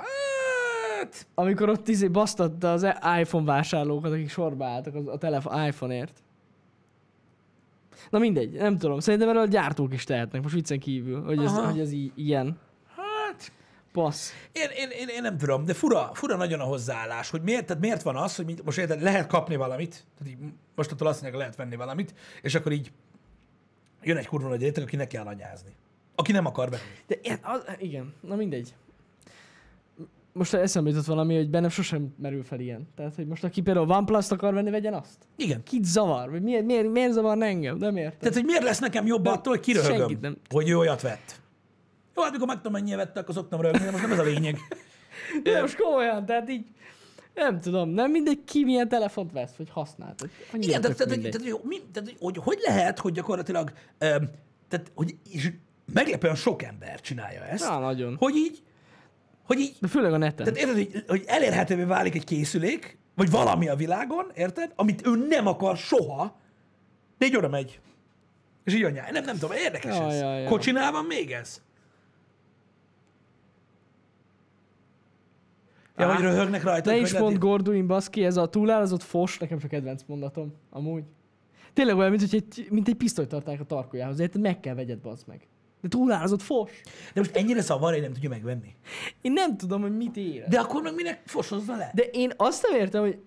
Hát, Amikor ott izé basztatta az iPhone vásárlókat, akik sorba álltak az- a telefon, iPhone-ért. Na mindegy, nem tudom. Szerintem erről a gyártók is tehetnek, most viccen kívül, hogy ez, Aha. hogy ez í- ilyen. hát, Passz. én, én, én, én, nem tudom, de fura, fura nagyon a hozzáállás, hogy miért, tehát miért van az, hogy most érted, lehet kapni valamit, tehát így mostantól azt mondják, lehet venni valamit, és akkor így jön egy kurva nagy réteg, aki neki kell anyázni. Aki nem akar venni. De ilyen, az, igen, na mindegy. Most eszembe jutott valami, hogy bennem sosem merül fel ilyen. Tehát, hogy most aki például OnePlus-t akar venni, vegyen azt. Igen. Kit zavar? Vagy miért, miért, miért zavarna engem? Nem értem. Tehát, hogy miért lesz nekem jobb De attól, hogy kiröhögöm, nem- hogy ő olyat vett. Jó, hát mikor megtudom, mennyire vette, akkor szoktam röhögni, de most nem ez a lényeg. De most komolyan, tehát így, nem tudom, nem mindegy ki milyen telefont vesz, vagy használ. Annyira Igen, tehát, tehát, tehát, tehát, tehát, tehát, hogy, hogy lehet, hogy gyakorlatilag, öm, tehát, hogy és meglepően sok ember csinálja ezt, Na, nagyon. hogy így, hogy így, De főleg a neten. tehát érted, hogy, hogy elérhetővé válik egy készülék, vagy valami a világon, érted, amit ő nem akar soha, de így oda megy. És így anyá. Nem, nem tudom, érdekes Ja, ez. ja, ja. Kocsinál van még ez? Ja, Á, hogy röhögnek rajta. Ne is mond Gorduin baszki, ez a túlárazott fos, nekem csak kedvenc mondatom, amúgy. Tényleg olyan, mint, hogy egy, mint egy pisztolyt tartják a tarkójához, érted? Meg kell vegyed, bazd meg. De túlárazott fos. De most ennyire szavar, hogy nem tudja megvenni. Én nem tudom, hogy mit ér. De... Akkor meg minek fosozza le? De én azt nem értem, hogy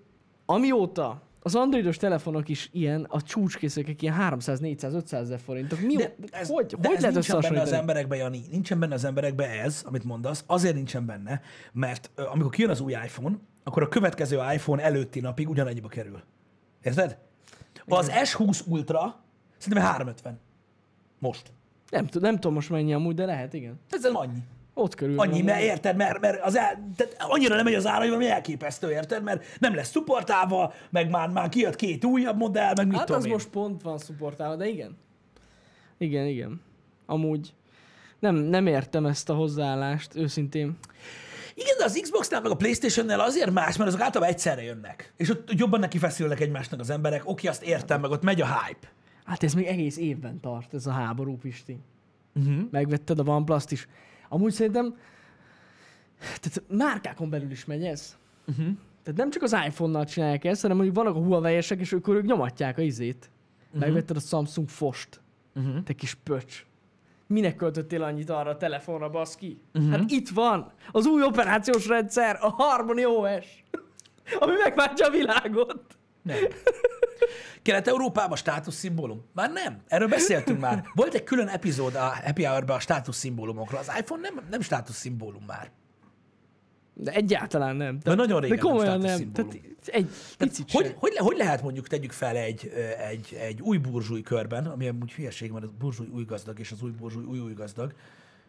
amióta az androidos telefonok is ilyen, a csúcskészülékek ilyen 300, 400, 500 ezer forintok. Mi, De ez, hogy, de hogy ez lehet nincsen benne az emberekbe, Jani. Nincsen benne az emberekbe ez, amit mondasz. Azért nincsen benne, mert amikor kijön az új iPhone, akkor a következő iPhone előtti napig ugyanannyiba kerül. Érted? Az S20 Ultra szerintem 350. Most. Nem, tud- nem tudom most mennyi amúgy, de lehet, igen. Ez annyi. Ott körül. Annyi, mert érted, mert, mert az el, tehát annyira nem megy az ára, hogy elképesztő, érted, mert nem lesz supportálva, meg már, már kijött két újabb modell, meg mit Hát tudom az én. most pont van szupportálva, de igen. Igen, igen. Amúgy nem, nem értem ezt a hozzáállást, őszintén. Igen, de az Xbox-nál meg a Playstation-nál azért más, mert azok általában egyszerre jönnek. És ott jobban neki feszülnek egymásnak az emberek. Oké, azt értem, meg ott megy a hype. Hát ez még egész évben tart, ez a háború, Pisti. Uh-huh. Megvetted a OnePlus-t is. Amúgy szerintem, tehát márkákon belül is megy ez. Uh-huh. Tehát nem csak az iPhone-nal csinálják ezt, hanem mondjuk vannak a Huawei-esek, és ők, ők nyomatják a izét. Megvetted a Samsung Fost, Uh-huh. te kis pöcs. Minek költöttél annyit arra a telefonra, baszki? Uh-huh. Hát itt van az új operációs rendszer, a Harmony OS, ami megváltja a világot. Nem. Kelet-Európában státuszszimbólum? Már nem. Erről beszéltünk már. Volt egy külön epizód a Happy Hour-ben a státuszszimbólumokról. Az iPhone nem, nem státuszszimbólum már. De egyáltalán nem. De nagyon régen De komolyan nem. Tehát egy picit Hogy, sem. hogy, le, hogy lehet mondjuk tegyük fel egy, egy, egy új burzsúj körben, ami amúgy hülyeség, mert a burzsúj új gazdag, és az új burzsúj új új gazdag.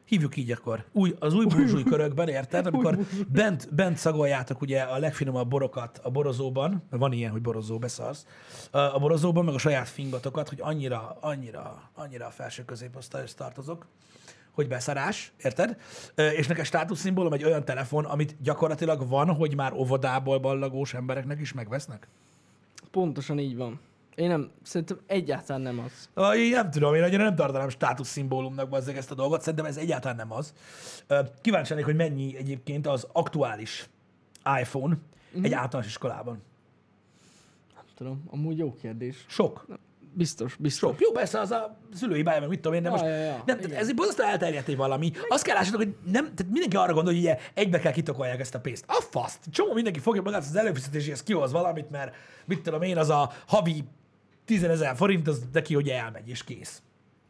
Hívjuk így akkor. Új, az új burzsúj körökben, érted? Amikor bent, bent szagoljátok ugye a legfinomabb borokat a borozóban, van ilyen, hogy borozó beszarsz, a borozóban, meg a saját fingatokat, hogy annyira, annyira, annyira a felső középosztályhoz tartozok, hogy beszarás, érted? És neked státuszszimbólum egy olyan telefon, amit gyakorlatilag van, hogy már óvodából ballagós embereknek is megvesznek? Pontosan így van. Én nem, szerintem egyáltalán nem az. Ah, Én nem tudom, én annyira nem tartanám státuszszimbólumnak bazzeg ezt a dolgot, szerintem ez egyáltalán nem az. Kíváncsi lennék, hogy mennyi egyébként az aktuális iPhone egy általános iskolában. Nem tudom, amúgy jó kérdés. Sok. Biztos, biztos. Sok. Jó, persze az a szülői bája, meg mit tudom én, de Ja, most ja, ja. nem, tehát ez egy borzasztó elterjedt egy valami. Azt kell lássatok, hogy nem, tehát mindenki arra gondol, hogy ugye egybe kell kitokolják ezt a pénzt. A faszt! Csomó mindenki fogja magát az előfizetéséhez kihoz valamit, mert mit tudom én, az a havi 10 ezer forint, az neki, hogy elmegy, és kész.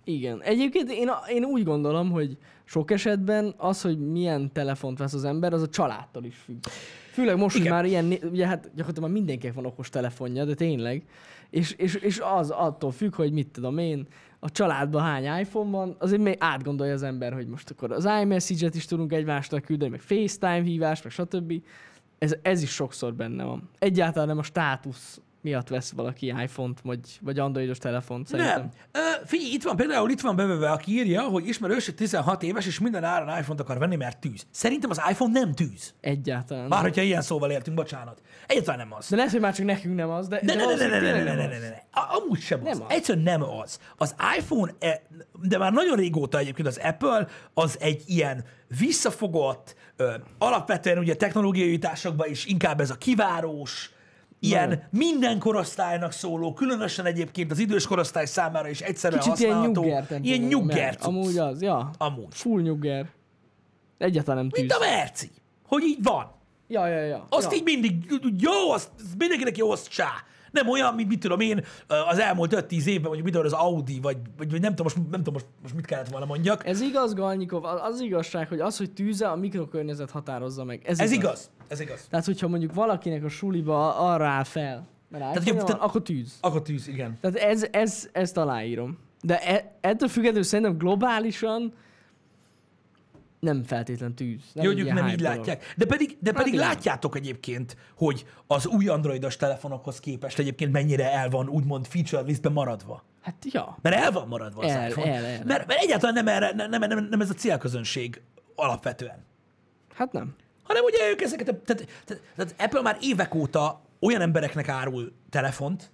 Igen. Egyébként én, én úgy gondolom, hogy sok esetben az, hogy milyen telefont vesz az ember, az a családtól is függ. Főleg most, hogy már ilyen, ugye hát gyakorlatilag már mindenkinek van okos telefonja, de tényleg. És, és, és az attól függ, hogy mit tudom én, a családban hány iPhone van, azért még átgondolja az ember, hogy most akkor az iMessage-et is tudunk egymásnak küldeni, meg FaceTime hívás, meg stb. Ez, ez is sokszor benne van. Egyáltalán nem a státusz miatt vesz valaki iPhone-t, vagy, vagy androidos telefont szerintem. Nem. Ö, figyelj, itt van például, itt van beveve, aki írja, hogy ismerős, 16 éves, és minden áron iPhone-t akar venni, mert tűz. Szerintem az iPhone nem tűz. Egyáltalán. Már hogyha ilyen szóval éltünk, bocsánat. Egyáltalán nem az. De lehet, hogy már csak nekünk nem az, de, De ne, tényleg ne, nem ne, az. ne, ne. A- Amúgy sem az. Nem az. Egyszerűen nem az. Az iPhone, e- de már nagyon régóta egyébként az Apple az egy ilyen visszafogott, ö, alapvetően ugye technológiai jutásokban is inkább ez a kivárós, ilyen No. minden korosztálynak szóló, különösen egyébként az idős korosztály számára is egyszerűen Kicsit ilyen használható. nyugger tempó. Ilyen nyugger. Amúgy az, ja. Amúgy. Full nyugger. Egyáltalán nem tűz. Mint a Merci. Hogy így van. Ja, ja, ja. Azt ja. így mindig jó, azt mindenkinek jó, azt csá. Nem olyan, mint mit tudom én, az elmúlt 5-10 évben, mondjuk mit az Audi, vagy, vagy, vagy nem tudom, most, nem tudom most, most mit kellett volna mondjak. Ez igaz, Galnyikov, az az igazság, hogy az, hogy tűze, a mikrokörnyezet határozza meg. Ez, Ez igaz. Ez igaz. Tehát, hogyha mondjuk valakinek a suliba arra áll fel, mert Tehát, van, akkor tűz. Akkor tűz, igen. Tehát ez, ez, ezt aláírom. De e, ettől függetlenül szerintem globálisan nem feltétlen tűz. Jó, hogy ők nem így dolog. látják. De pedig, de pedig igen. látjátok egyébként, hogy az új androidos telefonokhoz képest egyébként mennyire el van úgymond feature listben maradva. Hát ja. Mert el van maradva az El, iPhone. el, el. Mert, mert egyáltalán nem, erre, nem, nem, nem, nem ez a célközönség alapvetően. Hát nem. Hanem ugye ők ezeket, a- tehát, tehát, tehát Apple már évek óta olyan embereknek árul telefont,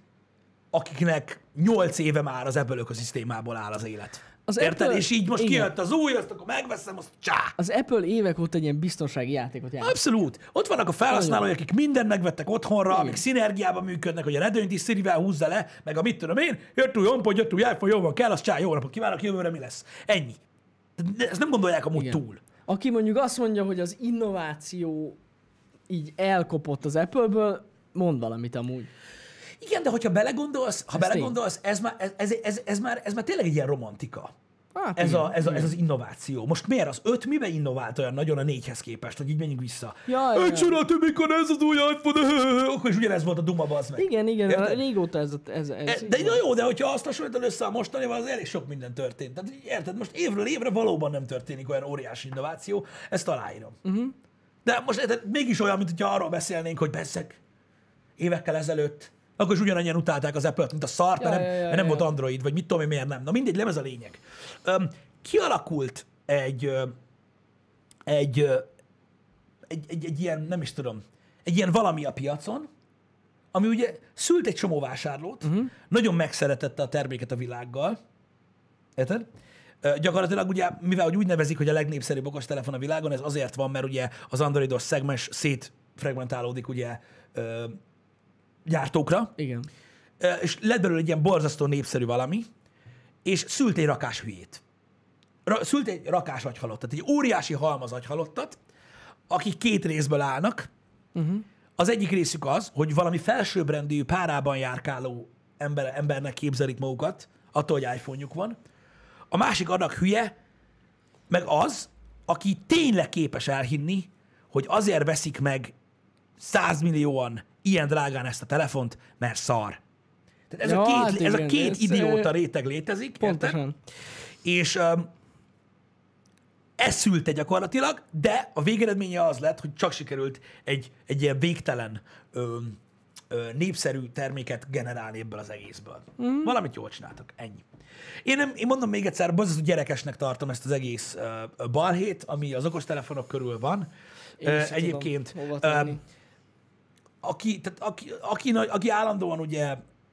akiknek 8 éve már az Apple ökoszisztémából áll az élet. Az Érted? Apple- És így most igen. kijött az új, azt akkor megveszem, azt csá! Az Apple évek óta egy ilyen biztonsági játékot játszik. Abszolút. Ott vannak a felhasználói, akik mindent megvettek otthonra, amik szinergiában működnek, hogy a redőnyt is Sirivel húzza le, meg a mit tudom én, jött új HomePod, jött új iPhone, jó van, kell, az csá, jó napot kívánok, jövőre mi lesz. Ennyi. Ezt nem gondolják amúgy Igen. túl. Aki mondjuk azt mondja, hogy az innováció így elkopott az Apple-ből, mond valamit amúgy. Igen, de hogyha belegondolsz, ha Ez belegondolsz, ez már, ez, ez, ez, ez, már, ez már tényleg egy ilyen romantika. Hát ez, igen, a, ez, a, ez igen. az innováció. Most miért az 5 miben innovált olyan nagyon a 4-hez képest, hogy így menjünk vissza? Ja, ja. sorát, mikor ez az új iPhone, akkor is ugyanez volt a duma, bazd meg. Igen, igen, Érted? régóta ez, ez, ez, E, De na jó, de hogyha azt hasonlítod össze a mostanival, az elég sok minden történt. Tehát érted, most évről évre valóban nem történik olyan óriási innováció, ezt aláírom. Uh-huh. De most érted, mégis olyan, mint hogyha arról beszélnénk, hogy beszek évekkel ezelőtt, akkor is ugyanannyian utálták az Apple-t, mint a szart, Ja, mert, nem, ja, ja, mert nem ja. volt Android, vagy mit tudom én, miért nem. Na mindegy, nem ez a lényeg. Um, kialakult egy, egy, egy, egy, egy ilyen, nem is tudom, egy ilyen valami a piacon, ami ugye szült egy csomó vásárlót, uh-huh. nagyon megszeretette a terméket a világgal, érted? Gyakorlatilag ugye, mivel úgy nevezik, hogy a legnépszerűbb okostelefon a világon, ez azért van, mert ugye az androidos szegmens szétfragmentálódik ugye gyártókra, Igen. És lett belőle egy ilyen borzasztó népszerű valami, és szült egy rakás hülyét. Ra- szült egy rakás agyhalottat, egy óriási halmaz agyhalottat, akik két részből állnak. Uh-huh. Az egyik részük az, hogy valami felsőbbrendű, párában járkáló ember, embernek képzelik magukat, attól, hogy iPhone-juk van. A másik annak hülye, meg az, aki tényleg képes elhinni, hogy azért veszik meg 100 millióan ilyen drágán ezt a telefont, mert szar. Tehát ez, Ja, a, két, hát ez a két ez, idióta ö, réteg létezik, érted? Pontosan. És um, ez szülte gyakorlatilag, de a végeredménye az lett, hogy csak sikerült egy, egy ilyen végtelen ö, népszerű terméket generálni ebből az egészből. Mm. Valamit jól csináltak, ennyi. Én, nem, én mondom még egyszer, borzasztó gyerekesnek tartom ezt az egész uh, balhét, ami az okostelefonok körül van. Én se egyébként, tudom. Aki, tehát aki, aki, aki állandóan ugye,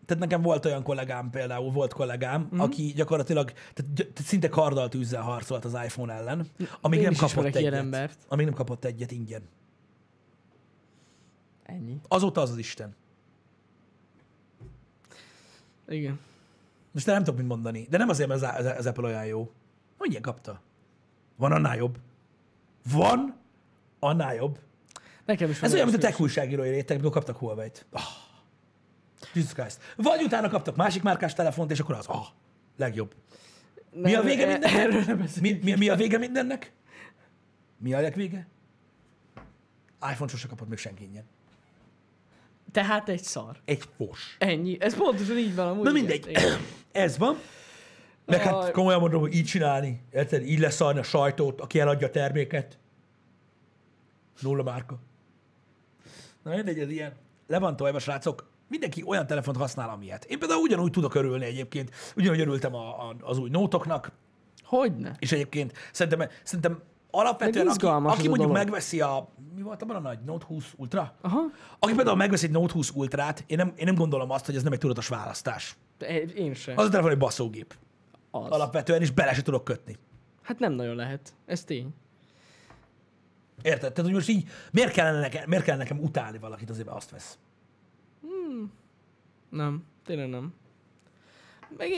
tehát nekem volt olyan kollégám például, volt kollégám, Mhm. mm. aki gyakorlatilag tehát, tehát szinte karddal tűzzel harcolt az iPhone ellen, amíg Én nem kapott egyet. embert. Amíg nem kapott egyet ingyen. Ennyi. Azóta az az Isten. Igen. Most nem tudok mit mondani, de nem azért, mert az, az, Apple olyan jó. Ilyen kapta? Van annál jobb. Van annál jobb. Nekem is Ez van olyan, mint a tech újságírói réteg, amikor kaptak Huawei-t. Oh. Jesus Christ. Vagy utána kaptak másik márkás telefont, és akkor az, ah, legjobb. Mi a Nem, vége e- mindennek? Erről nem. Mi, mi, mi a vége mindennek? Mi a legvége? iPhone sose kapott még senki ingyen. Tehát egy szar. Egy fos. Ennyi. Ez pontosan így van. Amúgy Na mindegy. Igen. Ez van. Meg hát komolyan mondom, hogy így csinálni. Érted? Így leszarni a sajtót, aki eladja a terméket. Nulla márka. Na mindegy, ez ilyen. Le van tolva, srácok. Mindenki olyan telefont használ, amilyet. Én például ugyanúgy tudok örülni egyébként. Ugyanúgy örültem a, a, az új nótoknak, Hogyne? és egyébként szerintem, szerintem alapvetően, aki, aki mondjuk dolog. megveszi a, mi volt abban a nagy Note 20 Ultra? Aha. Aki például megveszi egy Note 20 Ultrát, én nem, én nem gondolom azt, hogy ez nem egy tudatos választás. Én sem. Az a telefon egy baszógép. Az. Alapvetően, és bele se tudok kötni. Hát nem nagyon lehet. Ez tény. Érted? Tehát, hogy most így, miért kellene nekem, miért kellene nekem utálni valakit azért, mert azt vesz? Nem. Tényleg nem. Meg,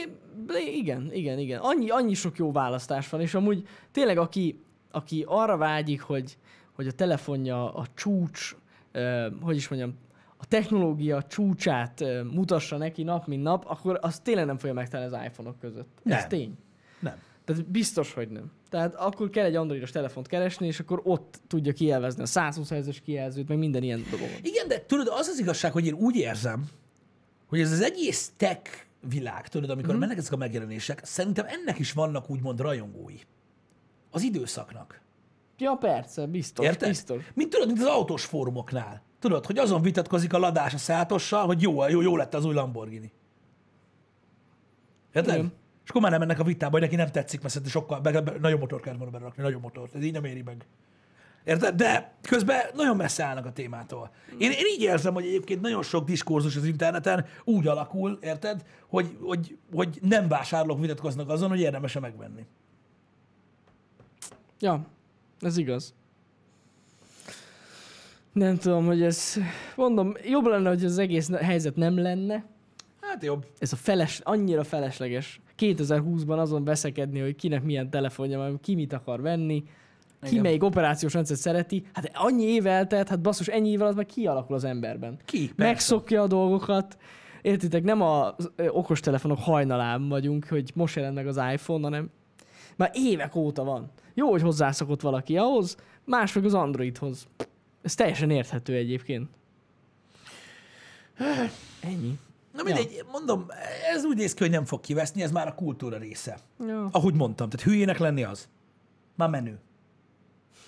igen, igen, igen. Annyi, annyi sok jó választás van, és amúgy tényleg aki, aki arra vágyik, hogy, hogy a telefonja a csúcs, eh, hogy is mondjam, a technológia csúcsát eh, mutassa neki nap, mint nap, akkor az tényleg nem fogja megtalálni az iPhone-ok között. Ez Nem. tény. Nem. Tehát biztos, hogy nem. Tehát akkor kell egy androidos telefont keresni, és akkor ott tudja kielvezni a 120 Hz-es kijelzőt, meg minden ilyen dolgot. Igen, de tudod, az az igazság, hogy én úgy érzem, hogy ez az egész tech világ, tudod, amikor mm. mennek ezek a megjelenések, szerintem ennek is vannak úgymond rajongói. Az időszaknak. Ja, persze, biztos, Érted? biztos. Mint tudod, mint az autós fórumoknál. Tudod, hogy azon vitatkozik a ladás a szátossal, hogy jó, jó, jó lett az új Lamborghini. Érted? Igen. És akkor már nem mennek a vitába, hogy neki nem tetszik, mert sokkal, meg, meg, nagyobb motor kell volna berakni, nagyobb motor. Ez így nem éri meg. Érted? De közben nagyon messze állnak a témától. Én, én így érzem, hogy egyébként nagyon sok diskurzus az interneten úgy alakul, érted, hogy, hogy, hogy nem vásárlók vitatkoznak azon, hogy érdemes-e megvenni. Ja, ez igaz. Nem tudom, hogy ez... Mondom, jobb lenne, hogy az egész helyzet nem lenne. Hát jobb. Ez a feles, annyira felesleges. 2020-ban azon veszekedni, hogy kinek milyen telefonja van, ki mit akar venni, ki Igen. melyik operációs rendszert szereti. Hát annyi év eltelt, hát basszus, ennyi év alatt meg kialakul az emberben. Ki? Persze. Megszokja a dolgokat. Értitek, nem az okostelefonok hajnalán vagyunk, hogy most jelent meg az iPhone, hanem Már évek óta van. Jó, hogy hozzászokott valaki ahhoz, más meg az Androidhoz. Ez teljesen érthető egyébként. Ennyi. Na mindegy, mondom, ez úgy néz ki, hogy nem fog kiveszni, ez már a kultúra része. Ja. Ahogy mondtam, tehát hülyének lenni az. Már menő.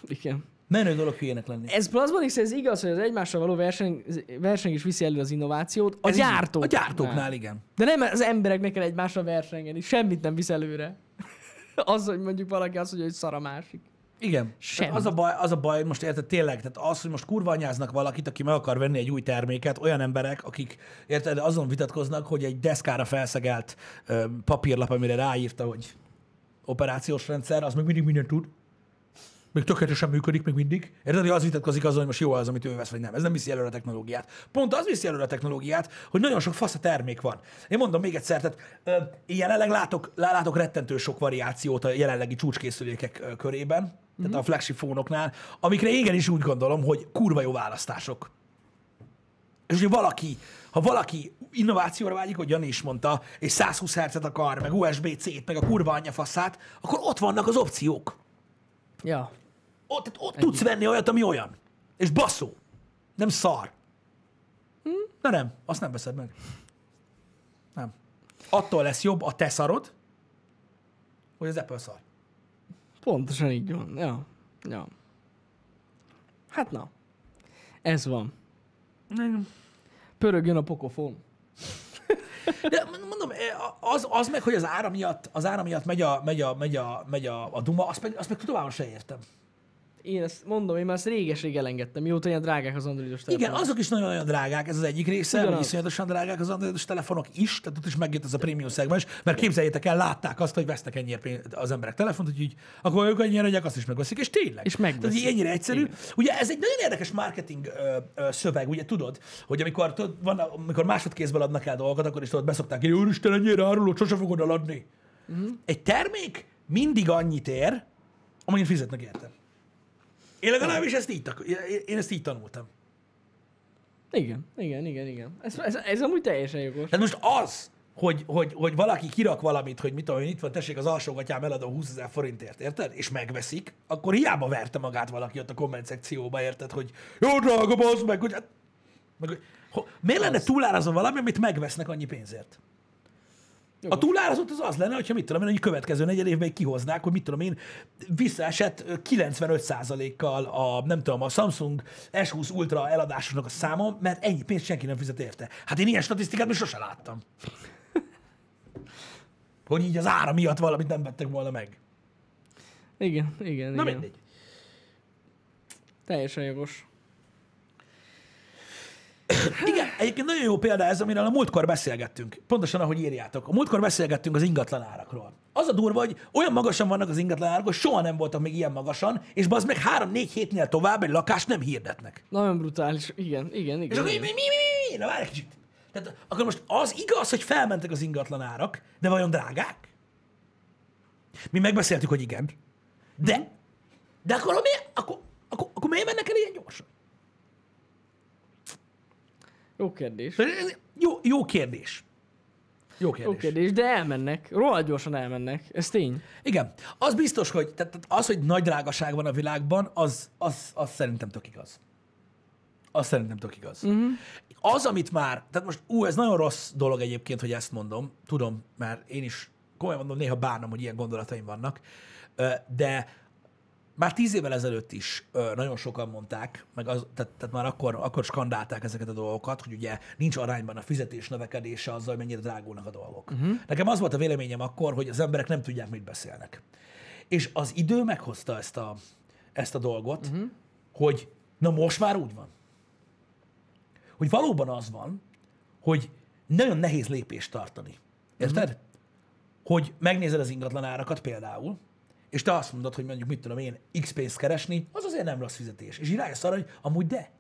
Igen. Menő dolog hülyének lenni. Ez Plasmonic, ez igaz, hogy az egymással való verseny, verseny is viszi elő az innovációt. A Ez gyártók. A gyártóknál, igen. De nem az embereknek kell egymással versengeni. Semmit nem visz előre. az, hogy mondjuk valaki azt mondja, hogy szar a másik. Igen. Semmi. Tehát Az a, baj, az a baj, most érted, tényleg, tehát az, hogy most kurva anyáznak valakit, aki meg akar venni egy új terméket, olyan emberek, akik érted, azon vitatkoznak, hogy egy deszkára felszegelt ö, papírlap, amire ráírta, hogy operációs rendszer, az még mindig mindent tud. Még tökéletesen működik, még mindig. Érted, hogy az vitatkozik azon, hogy most jó az, amit ő vesz, vagy nem. Ez nem viszi előre a technológiát. Pont az viszi előre a technológiát, hogy nagyon sok fasz a termék van. Én mondom még egyszer, tehát ö, jelenleg látok, lá- látok rettentő sok variációt a jelenlegi csúcskészülékek körében, tehát Mhm. a flagship fónoknál, amikre igenis úgy gondolom, hogy kurva jó választások. És hogy valaki, ha valaki innovációra vágyik, hogy Jani is mondta, és 120 Hz-et akar, meg USB-C-t, meg a kurva anyja faszát, akkor ott vannak az opciók. Ja. Ott, tehát ott tudsz venni olyat, ami olyan. És basszó. Nem szar. Hm? Na nem, azt nem veszed meg. Nem. Attól lesz jobb a te szarod, hogy az Apple szar. Pontosan így van. Ja. Ja. Hát na. Ez van. Pörögjön a pokofon. De mondom, az, az meg, hogy az ára miatt, az ára miatt megy a, megy a, megy a, megy a, a duma, azt meg, azt meg továbbra se értem. Én ezt mondom, én már ezt réges-rég elengedtem, mióta ilyen drágák az androidos Igen, telefonok. azok is nagyon-nagyon drágák, ez az egyik része, hogy Ugyanaz. iszonyatosan drágák az androidos telefonok is, tehát ott is megjött ez a prémium szegmens, mert képzeljétek el, látták azt, hogy vesznek ennyire az emberek telefont, hogy így, akkor ők ennyire adják, azt is megveszik, és tényleg. És megveszik. Tehát így ennyire egyszerű. Igen. Ugye ez egy nagyon érdekes marketing ö, ö, szöveg, ugye tudod, hogy amikor, tudod, van, amikor másodkézből adnak el dolgokat, akkor is tudod, beszokták, hogy úristen, ennyire áruló, sose fogod eladni. Uh-huh. Egy termék mindig annyit ér, amennyit fizetnek érte. Én legalábbis ezt így, én ezt így tanultam. Igen, igen, igen, igen. Ez, ez, ez amúgy teljesen jogos. Tehát most az, hogy, hogy, hogy valaki kirak valamit, hogy mit tudom, itt van, tessék az alsógatyám eladom 20 ezer forintért, érted? És megveszik, akkor hiába verte magát valaki ott a komment szekcióba, érted? Hogy jó drága, bazd meg, hogy hát, meg, hogy ho, miért lenne túlárazva valami, amit megvesznek annyi pénzért? A túlárazott az az lenne, hogyha mit tudom én, hogy következő negyed évben kihoznák, hogy mit tudom én, visszaesett ö, 95%-kal a, nem tudom, a Samsung S20 Ultra eladásoknak a száma, mert ennyi pénzt senki nem fizet érte. Hát én ilyen statisztikát még sose láttam. Hogy így az ára miatt valamit nem vettek volna meg. Igen, igen, Na igen. mindegy. Teljesen jogos. Igen, egyébként nagyon jó példa ez, amiről a múltkor beszélgettünk. Pontosan, ahogy írjátok. A múltkor beszélgettünk az ingatlan árakról. Az a durva, hogy olyan magasan vannak az ingatlan árak, hogy soha nem voltak még ilyen magasan, és az meg 3-4 hétnél tovább egy lakást nem hirdetnek. Nagyon brutális. Igen, igen, És igen. akkor mi, mi, mi, mi, mi? Na várj egy kicsit. Tehát akkor most az igaz, hogy felmentek az ingatlan árak, de vajon drágák? Mi megbeszéltük, hogy igen. De, de akkor, miért, akkor, akkor, akkor miért mennek el ilyen gyorsan? Jó kérdés. Jó, jó kérdés. Jó kérdés. Jó kérdés, de elmennek. Rohadt gyorsan elmennek. Ez tény. Igen. Az biztos, hogy tehát az, hogy nagy drágaság van a világban, az, az, az szerintem tök igaz. Az szerintem tök igaz. Uh-huh. Az, amit már, tehát most, ú, ez nagyon rossz dolog egyébként, hogy ezt mondom, tudom, mert én is komolyan mondom, néha bánom, hogy ilyen gondolataim vannak, de már tíz évvel ezelőtt is ö, nagyon sokan mondták, meg az, tehát, tehát már akkor, akkor skandálták ezeket a dolgokat, hogy ugye nincs arányban a fizetés növekedése azzal, hogy mennyire drágulnak a dolgok. Uh-huh. Nekem az volt a véleményem akkor, hogy az emberek nem tudják, mit beszélnek. És az idő meghozta ezt a, ezt a dolgot, uh-huh. hogy na most már úgy van. Hogy valóban az van, hogy nagyon nehéz lépést tartani. Érted? Uh-huh. Hogy megnézed az ingatlan árakat például, és te azt mondod, hogy mondjuk mit tudom én, X pénzt keresni, az azért nem rossz fizetés. És rájössz arra, hogy amúgy de.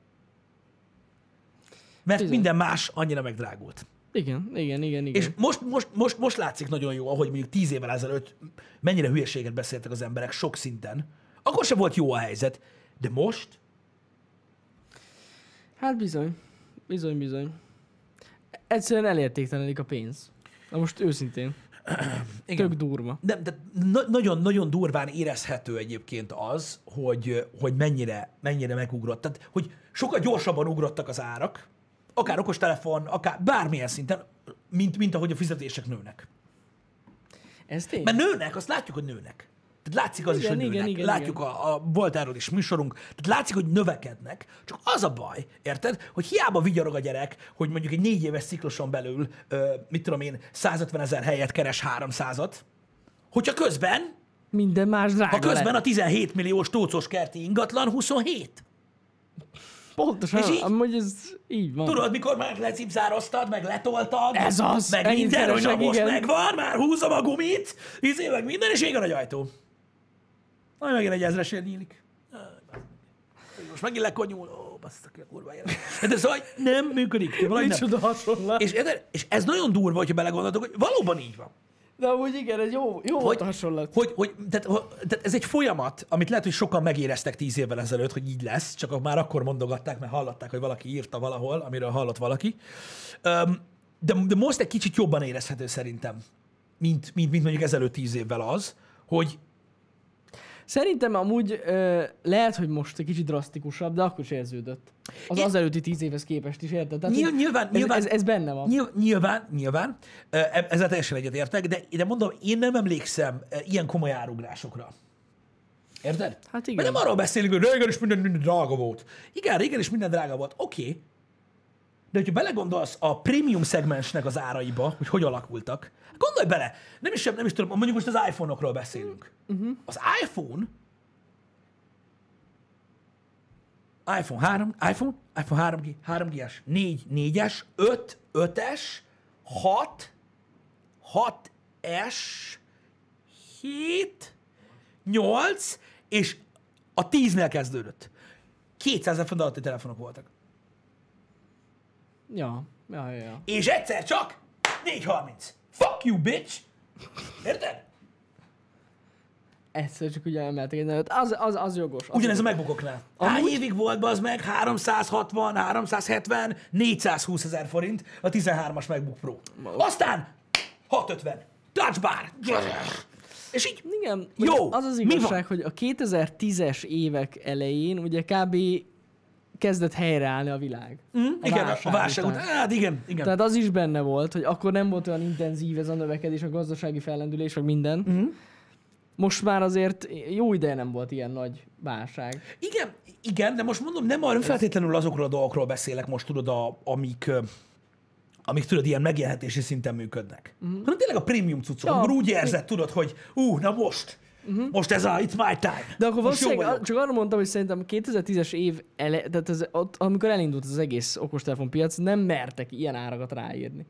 Mert Bizony. minden más annyira megdrágult. Igen, igen, igen, igen. És most, most, most, most látszik nagyon jó, ahogy mondjuk tíz évvel ezelőtt mennyire hülyeséget beszéltek az emberek sok szinten. Akkor sem volt jó a helyzet, de most Hát bizony. Bizony, bizony. Egyszerűen elértéktelenik a pénz. Na most őszintén. Igen. Tök durva. De, de na- nagyon-nagyon durván érezhető egyébként az, hogy, hogy mennyire, mennyire megugrott. Tehát, hogy sokkal gyorsabban ugrottak az árak, akár okostelefon, akár bármilyen szinten, mint, mint ahogy a fizetések nőnek. Ez tény. Mert nőnek, azt látjuk, hogy nőnek. Tehát látszik az is, Igen, hogy igen, nőnek. igen, látjuk, A, a, volt erről is műsorunk. Tehát látszik, hogy növekednek. Csak az a baj, érted, hogy hiába vigyarog a gyerek, hogy mondjuk egy négy éves cikluson belül, ö, mit tudom én, 150 ezer helyet keres 300-at, hogyha közben, Minden más drága ha közben lett. a 17 milliós tócos kerti ingatlan 27. Pontosan, És így- amúgy ez így van. Tudod, mikor már lecipzároztad, meg letoltad, Ez az, meg minden, hogy most igen. megvan, már húzom a gumit, izé, meg minden, és ég a nagy ajtó. Majd megint egy ezresért nyílik. Most megint lekonyul, ó, bassza ki a kurva élet. De szóval nem működik. Micsoda hasonlás. És, és ez nagyon durva, hogyha belegondoltok, hogy valóban így van. De amúgy igen, ez jó, jó volt a hasonlat. Hogy, hogy tehát, hogy, tehát ez egy folyamat, amit lehet, hogy sokan megéreztek tíz évvel ezelőtt, hogy így lesz, csak már akkor mondogatták, mert hallották, hogy valaki írta valahol, amiről hallott valaki. De, de most egy kicsit jobban érezhető szerintem, mint, mint, mint mondjuk ezelőtt tíz évvel az, hogy Szerintem amúgy ö, lehet, hogy most egy kicsit drasztikusabb, de akkor is érződött. Az Én- az előtti tíz évhez képest is, érted? Tehát, Nyilv- nyilván- ez, nyilván- Ez, ez, benne van. Nyilv- Nyilván, nyilván, ezzel teljesen egyetértek, de, de mondom, én nem emlékszem ilyen komoly árugrásokra. Érted? Hát igen. Mert nem arról beszélünk, hogy régen is minden, minden drága volt. Igen, régen is minden drága volt. Oké. Okay. De hogyha belegondolsz a prémium szegmensnek az áraiba, hogy hogy alakultak, gondolj bele, nem is, nem is tudom, mondjuk most az iPhone-okról beszélünk. Uh-huh. Az iPhone iPhone 3, iPhone, iPhone 3G, 3G-es, 4, 4-es, 5, 5-es, 6, 6S, 7, 8, és a 10-nél kezdődött. 200 ezer font alatti telefonok voltak. Ja, ja, ja, ja. És egyszer csak 430. Fuck you, bitch! Érted? Egyszer csak ugye emeltek egy nevet. Az, az, az jogos. Az Ugyanez a jogos. megbukoknál. Hány Amúgy- évig volt az meg? 360, 370, 420 ezer forint a 13-as MacBook Pro. Aztán 650. Touch bar. És így Igen, Jó, az az mi van? igazság, hogy a 2010-es évek elején ugye kb. Kezdett helyreállni a világ. Mm, igen, a válság után. Hát igen, igen. Tehát az is benne volt, hogy akkor nem volt olyan intenzív ez a növekedés, a gazdasági fellendülés, meg minden. Mm. Most már azért jó ideje nem volt ilyen nagy válság. Igen, igen, de most mondom, nem, nem feltétlenül azokról a dolgokról beszélek most, tudod, a, amik, amik tudod, ilyen megélhetési szinten működnek. Uh-huh. Hanem tényleg a prémium cuccok, Ja. amikor úgy érzed, tudod, hogy ú, na most, uh-huh. most ez a, it's my time. De akkor valószínűleg csak arra mondtam, hogy szerintem a 2010-es év, ele, tehát ez, ott, amikor elindult az egész okostelefonpiac, nem mertek ilyen árakat ráírni.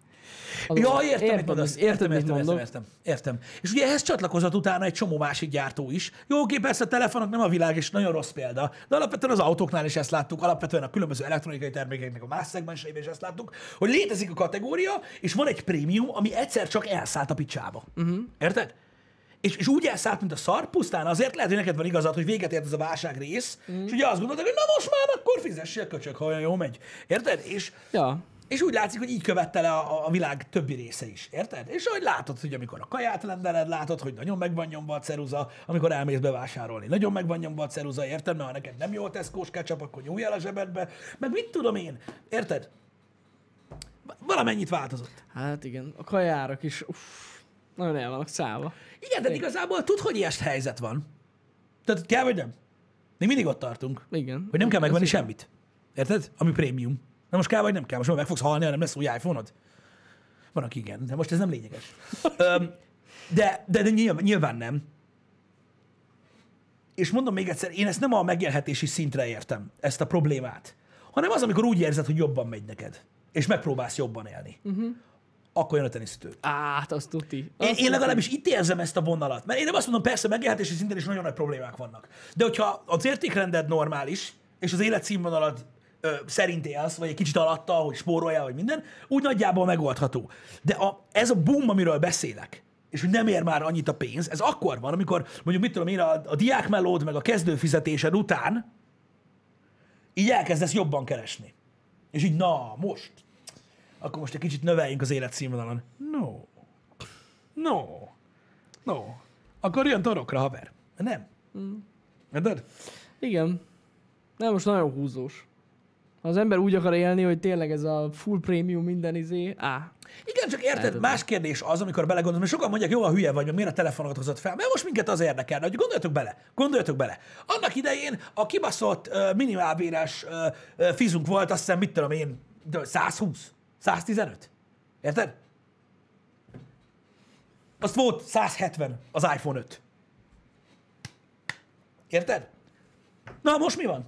Az Ja, értem, érted, Értem, mit értem, értem, mondok? értem, értem. És ugye ehhez csatlakozott utána egy csomó másik gyártó is. Jó, oké, persze a telefonok nem a világ, és nagyon rossz példa, de alapvetően az autóknál is ezt láttuk, alapvetően a különböző elektronikai termékeknek a más szegmenseiben is ezt láttuk, hogy létezik a kategória, és van egy prémium, ami egyszer csak elszállt a picsába. Uh-huh. Érted? És, és úgy elszállt, mint a szar, pusztán azért lehet, hogy neked van igazad, hogy véget ért ez a válság rész, mm. és ugye azt gondolod, hogy na most már akkor fizessél köcsök, ha olyan jó megy. Érted? És, Ja, és úgy látszik, hogy így követte le a, a világ többi része is, érted? És hogy látod, hogy amikor a kaját rendeled, látod, hogy nagyon meg van nyomva a ceruza, amikor elmész bevásárolni. Nagyon meg van nyomva a ceruza, érted? Mert ha neked nem jó a Tesco-s ketchup, akkor nyújj el a zsebedbe. Meg mit tudom én, érted? Valamennyit változott. hát igen. A kajárak is uff, nagyon el vannak szállva. Igen, de igazából tud, hogy ilyen helyzet van. Tehát kell, vagy nem? Mi mindig ott tartunk, Igen. hogy nem kell megvenni semmit. Érted? Ami prémium. Na most kell, vagy nem kell? Most már meg fogsz halni, ha nem lesz új iPhone-od? Van, aki igen, de most ez nem lényeges. Öm, de, de, de nyilván, nyilván nem. És mondom még egyszer, én ezt nem a megélhetési szintre értem, ezt a problémát, hanem az, amikor úgy érzed, hogy jobban megy neked, és megpróbálsz jobban élni. Uh-huh. Akkor jön a teniszütő. Át, azt tuti. Én, Azt én legalábbis itt érzem ezt a vonalat. Mert én nem azt mondom, persze megélhetési szinten is nagyon nagy problémák vannak. De hogyha az értékrended normális, és az életszínvonalad ö, szerint élsz, vagy egy kicsit alatta, hogy spóroljál, vagy minden, úgy nagyjából megoldható. De a, ez a boom, amiről beszélek, és hogy nem ér már annyit a pénz, ez akkor van, amikor mondjuk mit tudom én, a, a diákmelód meg a kezdőfizetésed után így elkezdesz jobban keresni. És így, na, most. Akkor most egy kicsit növeljünk az életszínvonalon. No. No. No. Akkor jön torokra, haver. Nem. Mm. Érted? Igen. Nem, most nagyon húzós. Ha az ember úgy akar élni, hogy tényleg ez a full premium minden izé, á, Igen, csak érted, Lehet, más kérdés az, amikor belegondolom, mert sokan mondják, jó, a hülye vagy, mert miért a telefonokat hozott fel, mert most minket az érdekel, hogy gondoljatok bele, gondoljatok bele. Annak idején a kibaszott uh, minimálbérás uh, uh, fizunk volt, azt hiszem, mit tudom én, de 120, 115. Érted? Azt volt 170 az iPhone 5. Érted? Na, most mi van?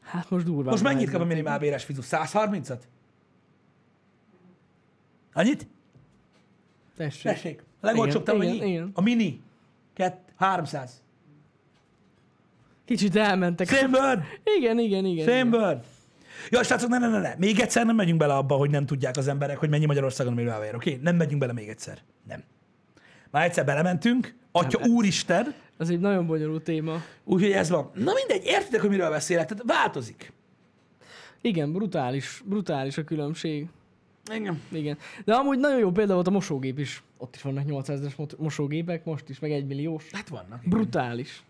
hát most durván. Most mennyit kap a minimálbéres fizu? 130-at? Annyit? Tessék. Tessék. A legolcsóbb Igen, igen, igen. A mini. Kett, 300. Kicsit elmentek. Same bird. Igen, igen, igen. Same igen. bird. Ja, srácok, ne, ne, ne, ne. Még egyszer nem megyünk bele abba, hogy nem tudják az emberek, hogy mennyi Magyarországon minimálbér. Oké? Okay? Nem megyünk bele még egyszer. Nem. Már egyszer belementünk. Atya Nem. úristen. Ez egy nagyon bonyolult téma. Úgyhogy ez van. Na mindegy, értitek, hogy miről beszélek? Tehát változik. Igen, brutális, brutális a különbség. Igen. Igen. De amúgy nagyon jó példa volt a mosógép is. Ott is vannak 800-es mot- mosógépek, most is, meg 1 milliós. Hát vannak. igen. Brutális.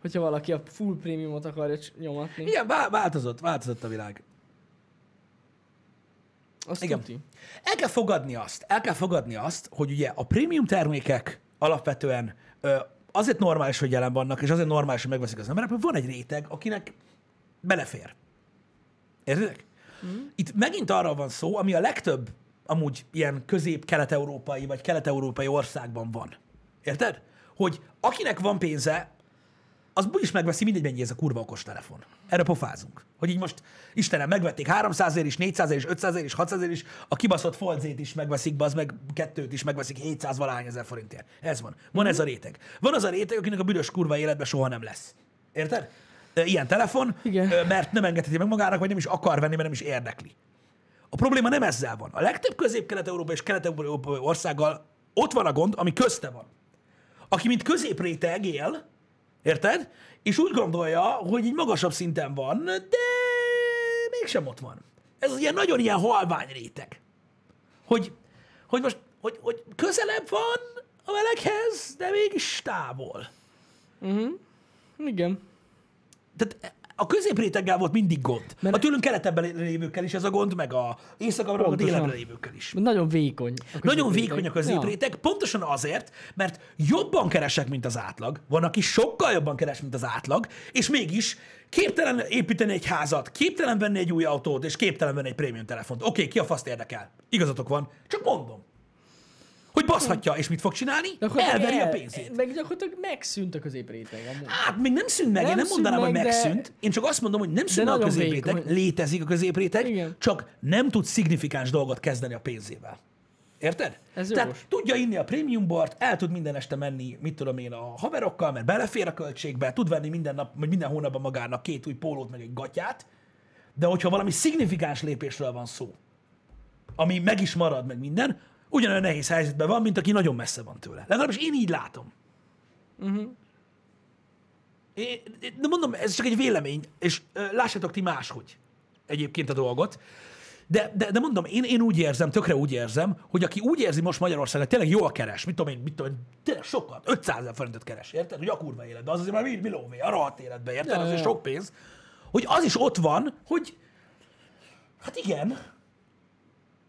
Hogyha valaki a full prémiumot akarja nyomatni. Igen, vá- változott, változott a világ. Azt Igen. tuti. El kell fogadni azt, el kell fogadni azt, hogy ugye a prémium termékek alapvetően ö, azért normális, hogy jelen vannak, és azért normális, hogy megveszik az emberek, mert van egy réteg, akinek belefér. Értedek? Mm. Itt megint arra van szó, ami a legtöbb amúgy ilyen közép-kelet-európai vagy kelet-európai országban van. Érted? Hogy akinek van pénze, az is megveszi, mindegy mennyi ez a kurva okos telefon. Erre pofázunk. Hogy így most, Istenem, megvették 300 ér is, 400 ér is, 500 ér is, 600 ér is, a kibaszott foldzét is megveszik, az meg kettőt is megveszik 700 valány ezer forintért. Ez van. Van ez a réteg. Van az a réteg, akinek a büdös kurva életben soha nem lesz. Érted? Ilyen telefon, Igen. mert nem engedheti meg magának, vagy nem is akar venni, mert nem is érdekli. A probléma nem ezzel van. A legtöbb közép-kelet-európai és kelet-európai országgal ott van a gond, ami közte van. Aki mint középréteg él, érted? És úgy gondolja, hogy így magasabb szinten van, de mégsem ott van. Ez az ilyen nagyon ilyen halvány réteg. Hogy, hogy most, hogy, hogy közelebb van a meleghez, de mégis távol. Igen. Tehát a középréteggel volt mindig gond. Mert a tőlünk keletebben lévőkkel is ez a gond, meg a északabbra, a délebbre lévőkkel is. Nagyon vékony. Nagyon vékony a középréteg, pontosan azért, mert jobban keresek, mint az átlag. Van, aki sokkal jobban keres, mint az átlag, és mégis képtelen építeni egy házat, képtelen venni egy új autót, és képtelen venni egy prémium telefont. Oké, okay, ki a faszt érdekel? Igazatok van, csak mondom. Hogy baszhatja, és mit fog csinálni? De Elveri a el- pénzét. Meg gyakorlatilag megszűnt a középréteg. Amúgy. Hát még nem szűnt meg, Nem én nem mondanám, hogy meg, de- megszűnt. Én csak azt mondom, hogy nem szűnt a középréteg, vékony. létezik a középréteg, Igen. csak nem tud szignifikáns dolgot kezdeni a pénzével. Érted? Ez Tehát jogos. tudja inni a prémium bort, el tud minden este menni, mit tudom én, a haverokkal, mert belefér a költségbe, tud venni minden nap, vagy minden hónapban magának két új pólót, meg egy gatyát, de hogyha valami szignifikáns lépésről van szó, ami meg is marad, meg minden, ugyanolyan nehéz helyzetben van, mint aki nagyon messze van tőle. Legalábbis én így látom. Én, de mondom, ez csak egy vélemény, és lássátok ti máshogy egyébként a dolgot. De, de, de mondom, én, én úgy érzem, tökre úgy érzem, hogy aki úgy érzi most Magyarországon, hogy tényleg jól keres, mit tudom én, mit tudom én, tényleg sokat, 500 ezer forintot keres, érted? Hogy a kurva életben, az azért már mi, mi lóvé, a rohadt életben, érted? Ja, Az ja. sok pénz. Hogy az is ott van, hogy hát igen,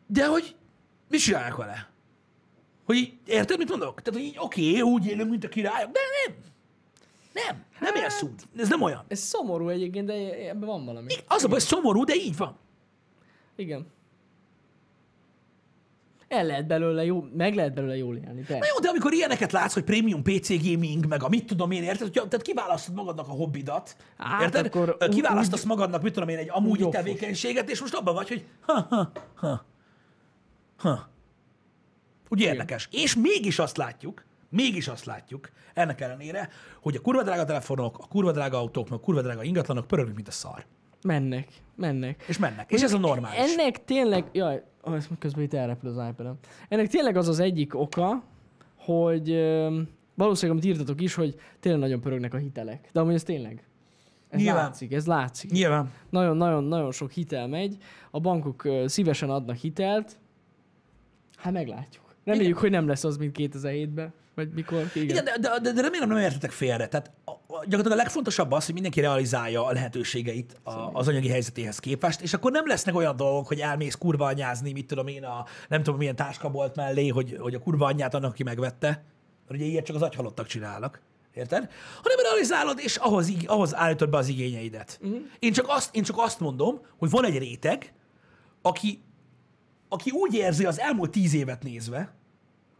de hogy mit csinálják vele? Hogy így, érted, mit mondok? Tehát, hogy így oké, úgy élünk, mint a királyok, de nem. Nem, nem Hát- élsz úgy. Ez nem olyan. Ez szomorú egyébként, de ebben van valami. Az a baj, szomorú, de így van. Igen. El lehet belőle jó, meg lehet belőle jól élni, Na persze. jó, de amikor ilyeneket látsz, hogy prémium PC gaming, meg a mit tudom én, érted? Hogy- Tehát kiválasztod magadnak a hobbidat, Hát érted? akkor Ö, úgy- Kiválasztasz magadnak, mit tudom én, egy offos. tevékenységet, és most abban vagy, hogy ha, ha, ha, ha. Úgy érdekes. És mégis azt látjuk, mégis azt látjuk, ennek ellenére, hogy a kurva drága telefonok, a kurva drága autók, meg a kurva drága ingatlanok pörögnek, mint a szar. Mennek, mennek. És mennek. És ez a normális. Ennek tényleg, jaj, közben itt elrepül az ipad Ennek tényleg az az egyik oka, hogy ö, valószínűleg, amit írtatok is, hogy tényleg nagyon pörögnek a hitelek. De amúgy ez tényleg. Ez Nyilván. látszik, ez látszik. Nyilván. Nagyon-nagyon-nagyon sok hitel megy. A bankok ö, szívesen adnak hitelt. Hát meglátjuk. Reméljük, hogy nem lesz az, mint 2007-ben, vagy mikor. Igen. Igen, de, de, de, remélem nem értetek félre. Tehát a, a, gyakorlatilag a legfontosabb az, hogy mindenki realizálja a lehetőségeit a, az anyagi helyzetéhez képest, és akkor nem lesznek olyan dolgok, hogy elmész kurva anyázni, mit tudom én, a nem tudom milyen táskabolt mellé, hogy, hogy a kurva anyját annak, aki megvette. Mert ugye ilyet csak az agyhalottak csinálnak. Érted? Hanem realizálod, és ahhoz, ahhoz állítod be az igényeidet. Uh-huh. Én, csak azt, én csak azt mondom, hogy van egy réteg, aki, aki úgy érzi az elmúlt tíz évet nézve,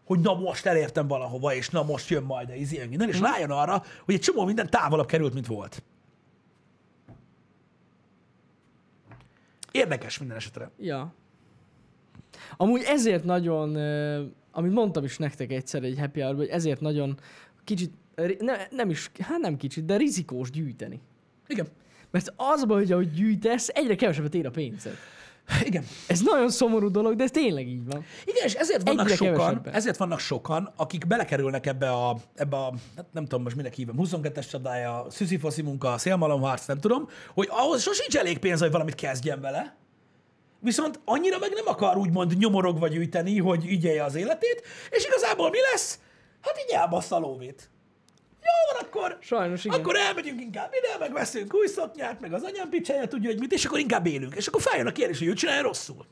hogy na most elértem valahova, és na most jön majd a izé, minden, és rájön arra, hogy egy csomó minden távolabb került, mint volt. Érdekes minden esetre. Ja. Amúgy ezért nagyon, amit mondtam is nektek egyszer egy happy hour hogy ezért nagyon kicsit, ne, nem is, hát nem kicsit, de rizikós gyűjteni. Igen. Mert az baj, hogy ahogy gyűjtesz, egyre kevesebbet ér a pénzed. Igen. Ez nagyon szomorú dolog, de ez tényleg így van. Igen, és ezért vannak Egyre sokan, kevesebben. ezért vannak sokan, akik belekerülnek ebbe a, ebbe a hát nem tudom most minek hívom, 22-es csadája, szüszifoszi munka, szélmalomharc, nem tudom, hogy ahhoz sosincs elég pénz, hogy valamit kezdjen vele, viszont annyira meg nem akar úgymond nyomorogva gyűjteni, hogy ügyelje az életét, és igazából mi lesz? Hát így elbassza a lóvét. Jó van, akkor, Sajnos igen. akkor elmegyünk inkább ide, megveszünk új szoknyát, meg az anyám picsája tudja, hogy mit, és akkor inkább élünk. És akkor feljön a kérdés, hogy ő csinálja rosszul.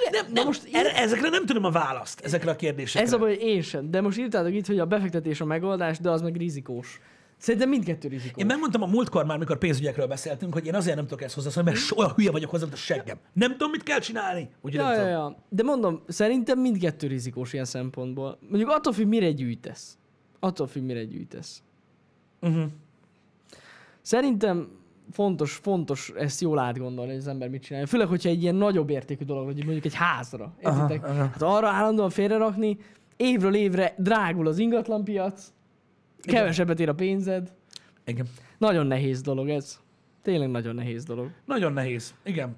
Igen, nem, nem, most erre, ezekre nem tudom a választ, ezekre a kérdésekre. Ez a baj, én sem. De most írtátok itt, hogy a befektetés a megoldás, de az meg rizikós. Szerintem mindkettő rizikós. Én megmondtam a múltkor már, mikor pénzügyekről beszéltünk, hogy én azért nem tudok ezt hozzászólni, mert so- olyan hülye vagyok hozzá, mint a seggem. Nem tudom, mit kell csinálni. Úgyhogy Ja, ja, ja. De mondom, szerintem mindkettő rizikós ilyen szempontból. Mondjuk attól függ, mire gyűjtesz. Attól függ, mire gyűjtesz. Uh-huh. Szerintem fontos, fontos ezt jól átgondolni, hogy az ember mit csinál. Főleg, hogyha egy ilyen nagyobb értékű dolog, vagy mondjuk egy házra. Értitek? Aha, aha. Hát arra állandóan félrerakni, évről évre drágul az ingatlanpiac, kevesebbet ér a pénzed. Igen. Nagyon nehéz dolog ez. Tényleg nagyon nehéz dolog. Nagyon nehéz. Igen.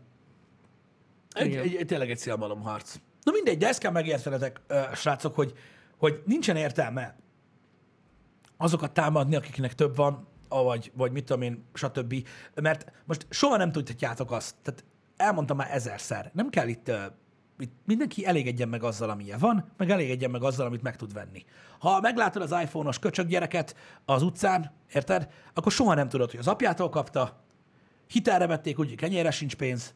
Egy, Igen. egy, egy, tényleg egy szélmalomharc. Na mindegy, de ezt kell megértenetek, srácok, hogy, hogy nincsen értelme azokat támadni, akiknek több van, vagy, vagy mit tudom én, stb. Mert most soha nem tudhatjátok azt. Tehát elmondtam már ezerszer. Nem kell itt, ö, itt mindenki elégedjen meg azzal, amilyen van, meg elégedjen meg azzal, amit meg tud venni. Ha meglátod az iPhone-os köcsög gyereket az utcán, érted? Akkor soha nem tudod, hogy az apjától kapta, hitelre vették, úgy kenyérre sincs pénz.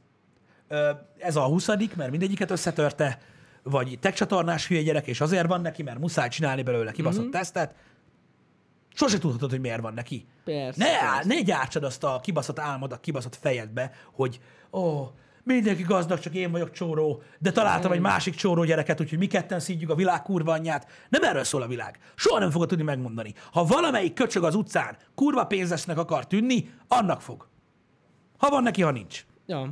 Ez a 20 mert mindegyiket összetörte, vagy tech csatornás hülye gyerek, és azért van neki, mert muszáj csinálni belőle kibaszott mm-hmm. tesztet. Sose tudhatod, hogy miért van neki. Persze, Ne, persze. ne gyártsad azt a kibaszott álmod a kibaszott fejedbe, hogy ó, mindenki gazdag, csak én vagyok csóró, de találtam egy másik csóró gyereket, úgyhogy mi ketten szídjuk a világ kurva anyját. Nem erről szól a világ. Soha nem fogod tudni megmondani. Ha valamelyik köcsög az utcán kurva pénzesnek akar tűnni, annak fog. Ha van neki, ha nincs. Ja.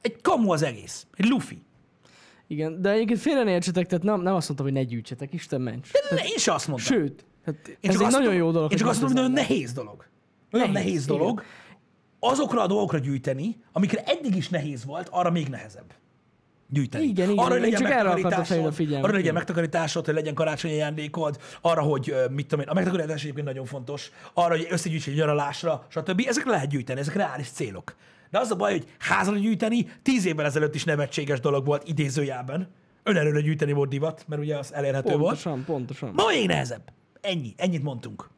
Egy kamu az egész. Egy lufi. Igen, de egyébként félre ne értsetek, tehát nem, nem azt mondtam, hogy ne gyűjtsetek, Isten ments. De ne, én se azt mondtam. Sőt, hát én ez csak egy nagyon jó dolog. Én csak azt mondom, hogy nagyon nehéz dolog. Nagyon nehéz, Nehéz, dolog. Azokra a dolgokra gyűjteni, amikre eddig is nehéz volt, arra még nehezebb. Gyűjteni. Igen, igen, arra, hogy legyen csak erre akartam a figyelmet, arra, hogy legyen megtakarításod, hogy legyen karácsonyi ajándékod, arra, hogy mit tudom én, a megtakarítás egyébként nagyon fontos, arra, hogy összegyűjts egy nyaralásra, stb. Ezek lehet gyűjteni, ezek reális célok. De az a baj, hogy házra gyűjteni tíz évvel ezelőtt is nevetséges dolog volt idézőjában. Önerőre gyűjteni volt divat, mert ugye az elérhető volt. Pontosan, pontosan. Ma még nehezebb. Ennyi, ennyit mondtunk.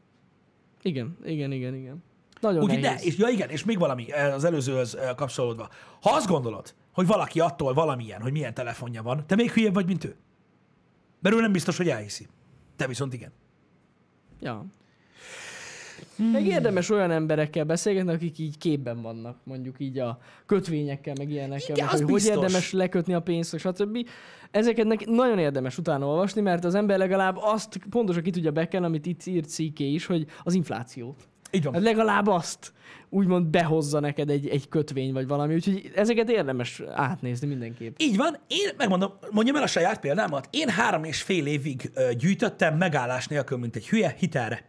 Igen, igen, igen, igen. Nagyon Úgyhogy nehéz. ne, és ja igen, és még valami eh, az előzőhöz eh, kapcsolódva. Ha azt gondolod, hogy valaki attól valamilyen, hogy milyen telefonja van, te még hülyebb vagy, mint ő. Mert ő nem biztos, hogy elhiszi. Te viszont igen. Ja. Meg érdemes olyan emberekkel beszélgetni, akik így képben vannak, mondjuk így a kötvényekkel, meg ilyenekkel, Igen, meg, hogy biztos. hogy érdemes lekötni a pénzt, stb. Ezeket neki nagyon érdemes utána olvasni, mert az ember legalább azt pontosan ki tudja bekenni, amit itt írt Ciké is, hogy az inflációt. Így van. Hát legalább azt úgymond behozza neked egy, egy kötvény vagy valami, úgyhogy ezeket érdemes átnézni mindenképp. Így van, én megmondom, mondjam el a saját példámat. Én három és fél évig gyűjtöttem megállás nélkül, mint egy hülye, hitelre.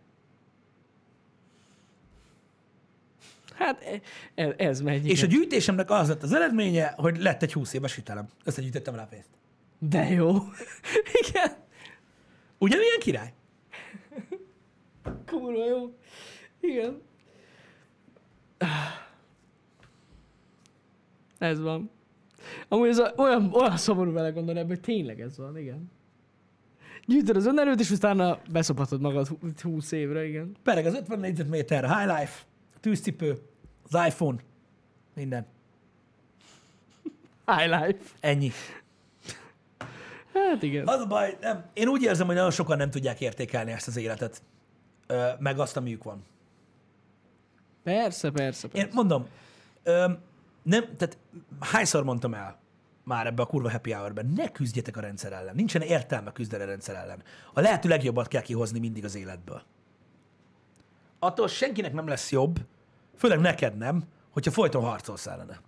Hát e- e- ez megy. És a igen. gyűjtésemnek az lett az eredménye, hogy lett egy 20 éves hitelem. Összegyűjtöttem rá pénzt. De jó. Igen. Ugye milyen király? Kurva jó. Igen. Ez van. Amúgy ez a, olyan, olyan szomorú vele gondolni ebben, hogy tényleg ez van, igen. Gyűjtöd az önerőt, és utána beszophatod magad hú- 20 évre, igen. Pereg az 50 négyzetméter, High Life, tűzcipő, az iPhone, minden. High life. Ennyi. Hát igen. Az a baj, nem. Én úgy érzem, hogy nagyon sokan nem tudják értékelni ezt az életet, meg azt, amiük van. Persze, persze, persze. Én mondom, ö, nem, tehát hányszor mondtam el már ebbe a kurva happy hour-ben, ne küzdjetek a rendszer ellen. Nincsen értelme küzdeni a rendszer ellen. A lehető legjobbat kell kihozni mindig az életből. Attól senkinek nem lesz jobb, főleg neked nem, hogyha folyton harcolsz ellene.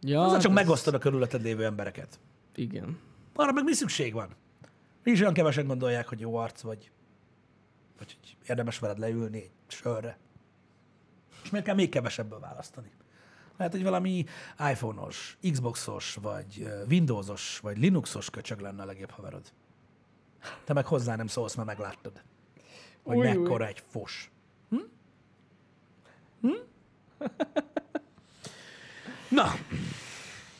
Ja, Azzal csak ez- megosztod a körülötted lévő embereket. Igen. Arra meg mi szükség van? És olyan kevesen gondolják, hogy jó arc vagy. Vagy hogy érdemes veled leülni egy sörre. És miért kell még kevesebből választani? Lehet, hogy valami iPhone-os, Xbox-os, vagy Windows-os, vagy Linux-os köcsög lenne a legjobb haverod. Te meg hozzá nem szólsz, mert megláttad. Hogy Új, új. mekkora egy fos. Hm? Hm? Na,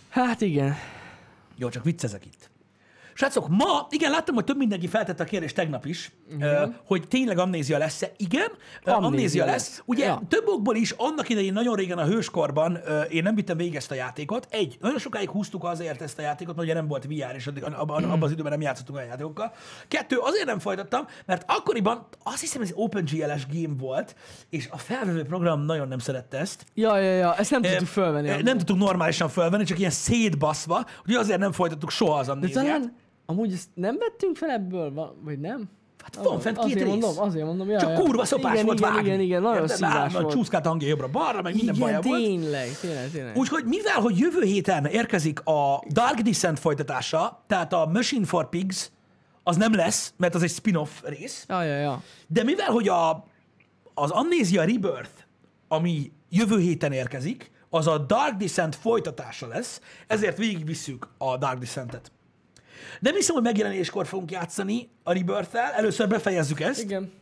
Hát igen. Jó, csak viccezek itt. Srácok, ma, igen, láttam, hogy több mindenki feltette a kérdést tegnap is, uh, hogy tényleg amnézia lesz-e. Igen, amnézia, Amnézia lesz. lesz. Ugye Ja. több okból is, annak idején nagyon régen a hőskorban én nem vittem végig ezt a játékot. Egy, nagyon sokáig húztuk azért ezt a játékot, mert ugye nem volt VR, és addig, abban, abban az időben nem játszottunk olyan játékokkal. Kettő, azért nem folytattam, mert akkoriban azt hiszem ez OpenGLS game volt, és a felvevő program nagyon nem szerette ezt. Ja, ja, ja, ezt nem tudtuk fölvenni. Nem tudtuk normálisan fölvenni, csak ilyen szétbaszva, hogy azért nem folytattuk soha az De amnéziát. talán, amúgy ezt nem vettünk fel ebből, va- vagy nem? Hát van fent két azért rész. mondom, azért mondom, ja, Csak ja. kurva szopás igen, volt igen, vágni. Igen, igen, nagyon Érted? szívás volt. Csúszkált hangja jobbra-balra, meg minden baja Igen, volt. tényleg, tényleg, tényleg. Úgyhogy mivel, hogy jövő héten érkezik a Dark Descent folytatása, tehát a Machine for Pigs, az nem lesz, mert az egy spin-off rész, Ja, ja, ja. de mivel, hogy a, az Amnesia Rebirth, ami jövő héten érkezik, az a Dark Descent folytatása lesz, ezért végigvisszük a Dark Descentet. Nem hiszem, hogy megjelenéskor fogunk játszani a Rebirth-tel, először befejezzük ezt, Igen.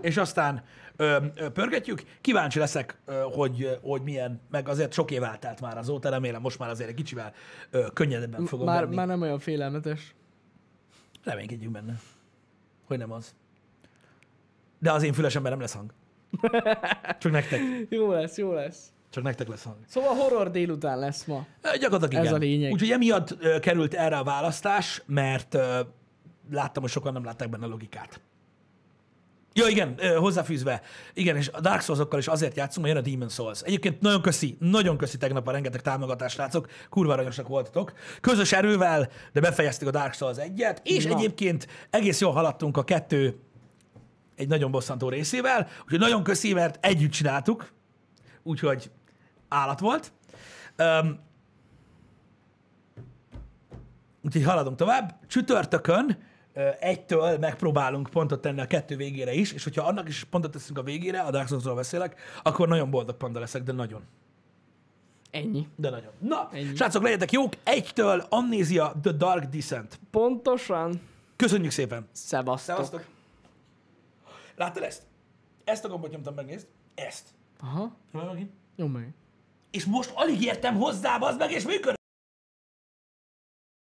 és aztán ö, ö, pörgetjük. Kíváncsi leszek, ö, hogy, hogy milyen, meg azért sok év eltelt már azóta, remélem most már azért egy kicsivel ö, könnyedebben fogom Már, venni. már nem olyan félelmetes. Reménykedjünk benne, hogy nem az. De az én fülesemben nem lesz hang. Csak nektek. Jó lesz, jó lesz. Csak nektek lesz hang. Szóval horror délután lesz ma. Ö, Gyakorlatilag igen. Ez a lényeg. Úgyhogy emiatt ö, került erre a választás, mert ö, láttam, hogy sokan nem látták benne a logikát. Ja, igen, ö, hozzáfűzve. Igen, és a Dark Souls-okkal is azért játszunk, mert jön a Demon Souls. Egyébként nagyon köszi, nagyon köszi tegnap a rengeteg támogatást, látszok. Kurva aranyosak voltatok. Közös erővel, de befejeztük a Dark Souls egyet, és Na. egyébként egész jól haladtunk a kettő egy nagyon bosszantó részével, úgyhogy nagyon köszi, mert együtt csináltuk, úgyhogy állat volt. Um, úgyhogy haladunk tovább. Csütörtökön egytől megpróbálunk pontot tenni a kettő végére is, és hogyha annak is pontot teszünk a végére, a Dark Souls-ról beszélek, akkor nagyon boldog panda leszek, de nagyon. Ennyi. De nagyon. Na, Ennyi. srácok, legyetek jók! Egytől Amnesia The Dark Descent. Pontosan. Köszönjük szépen! Szevasztok. Szevasztok! Láttad ezt? Ezt a gombot nyomtam, megnézd. Ezt. Aha. Nyomj megint. Jó meg. És most alig értem hozzá, az meg, és működött.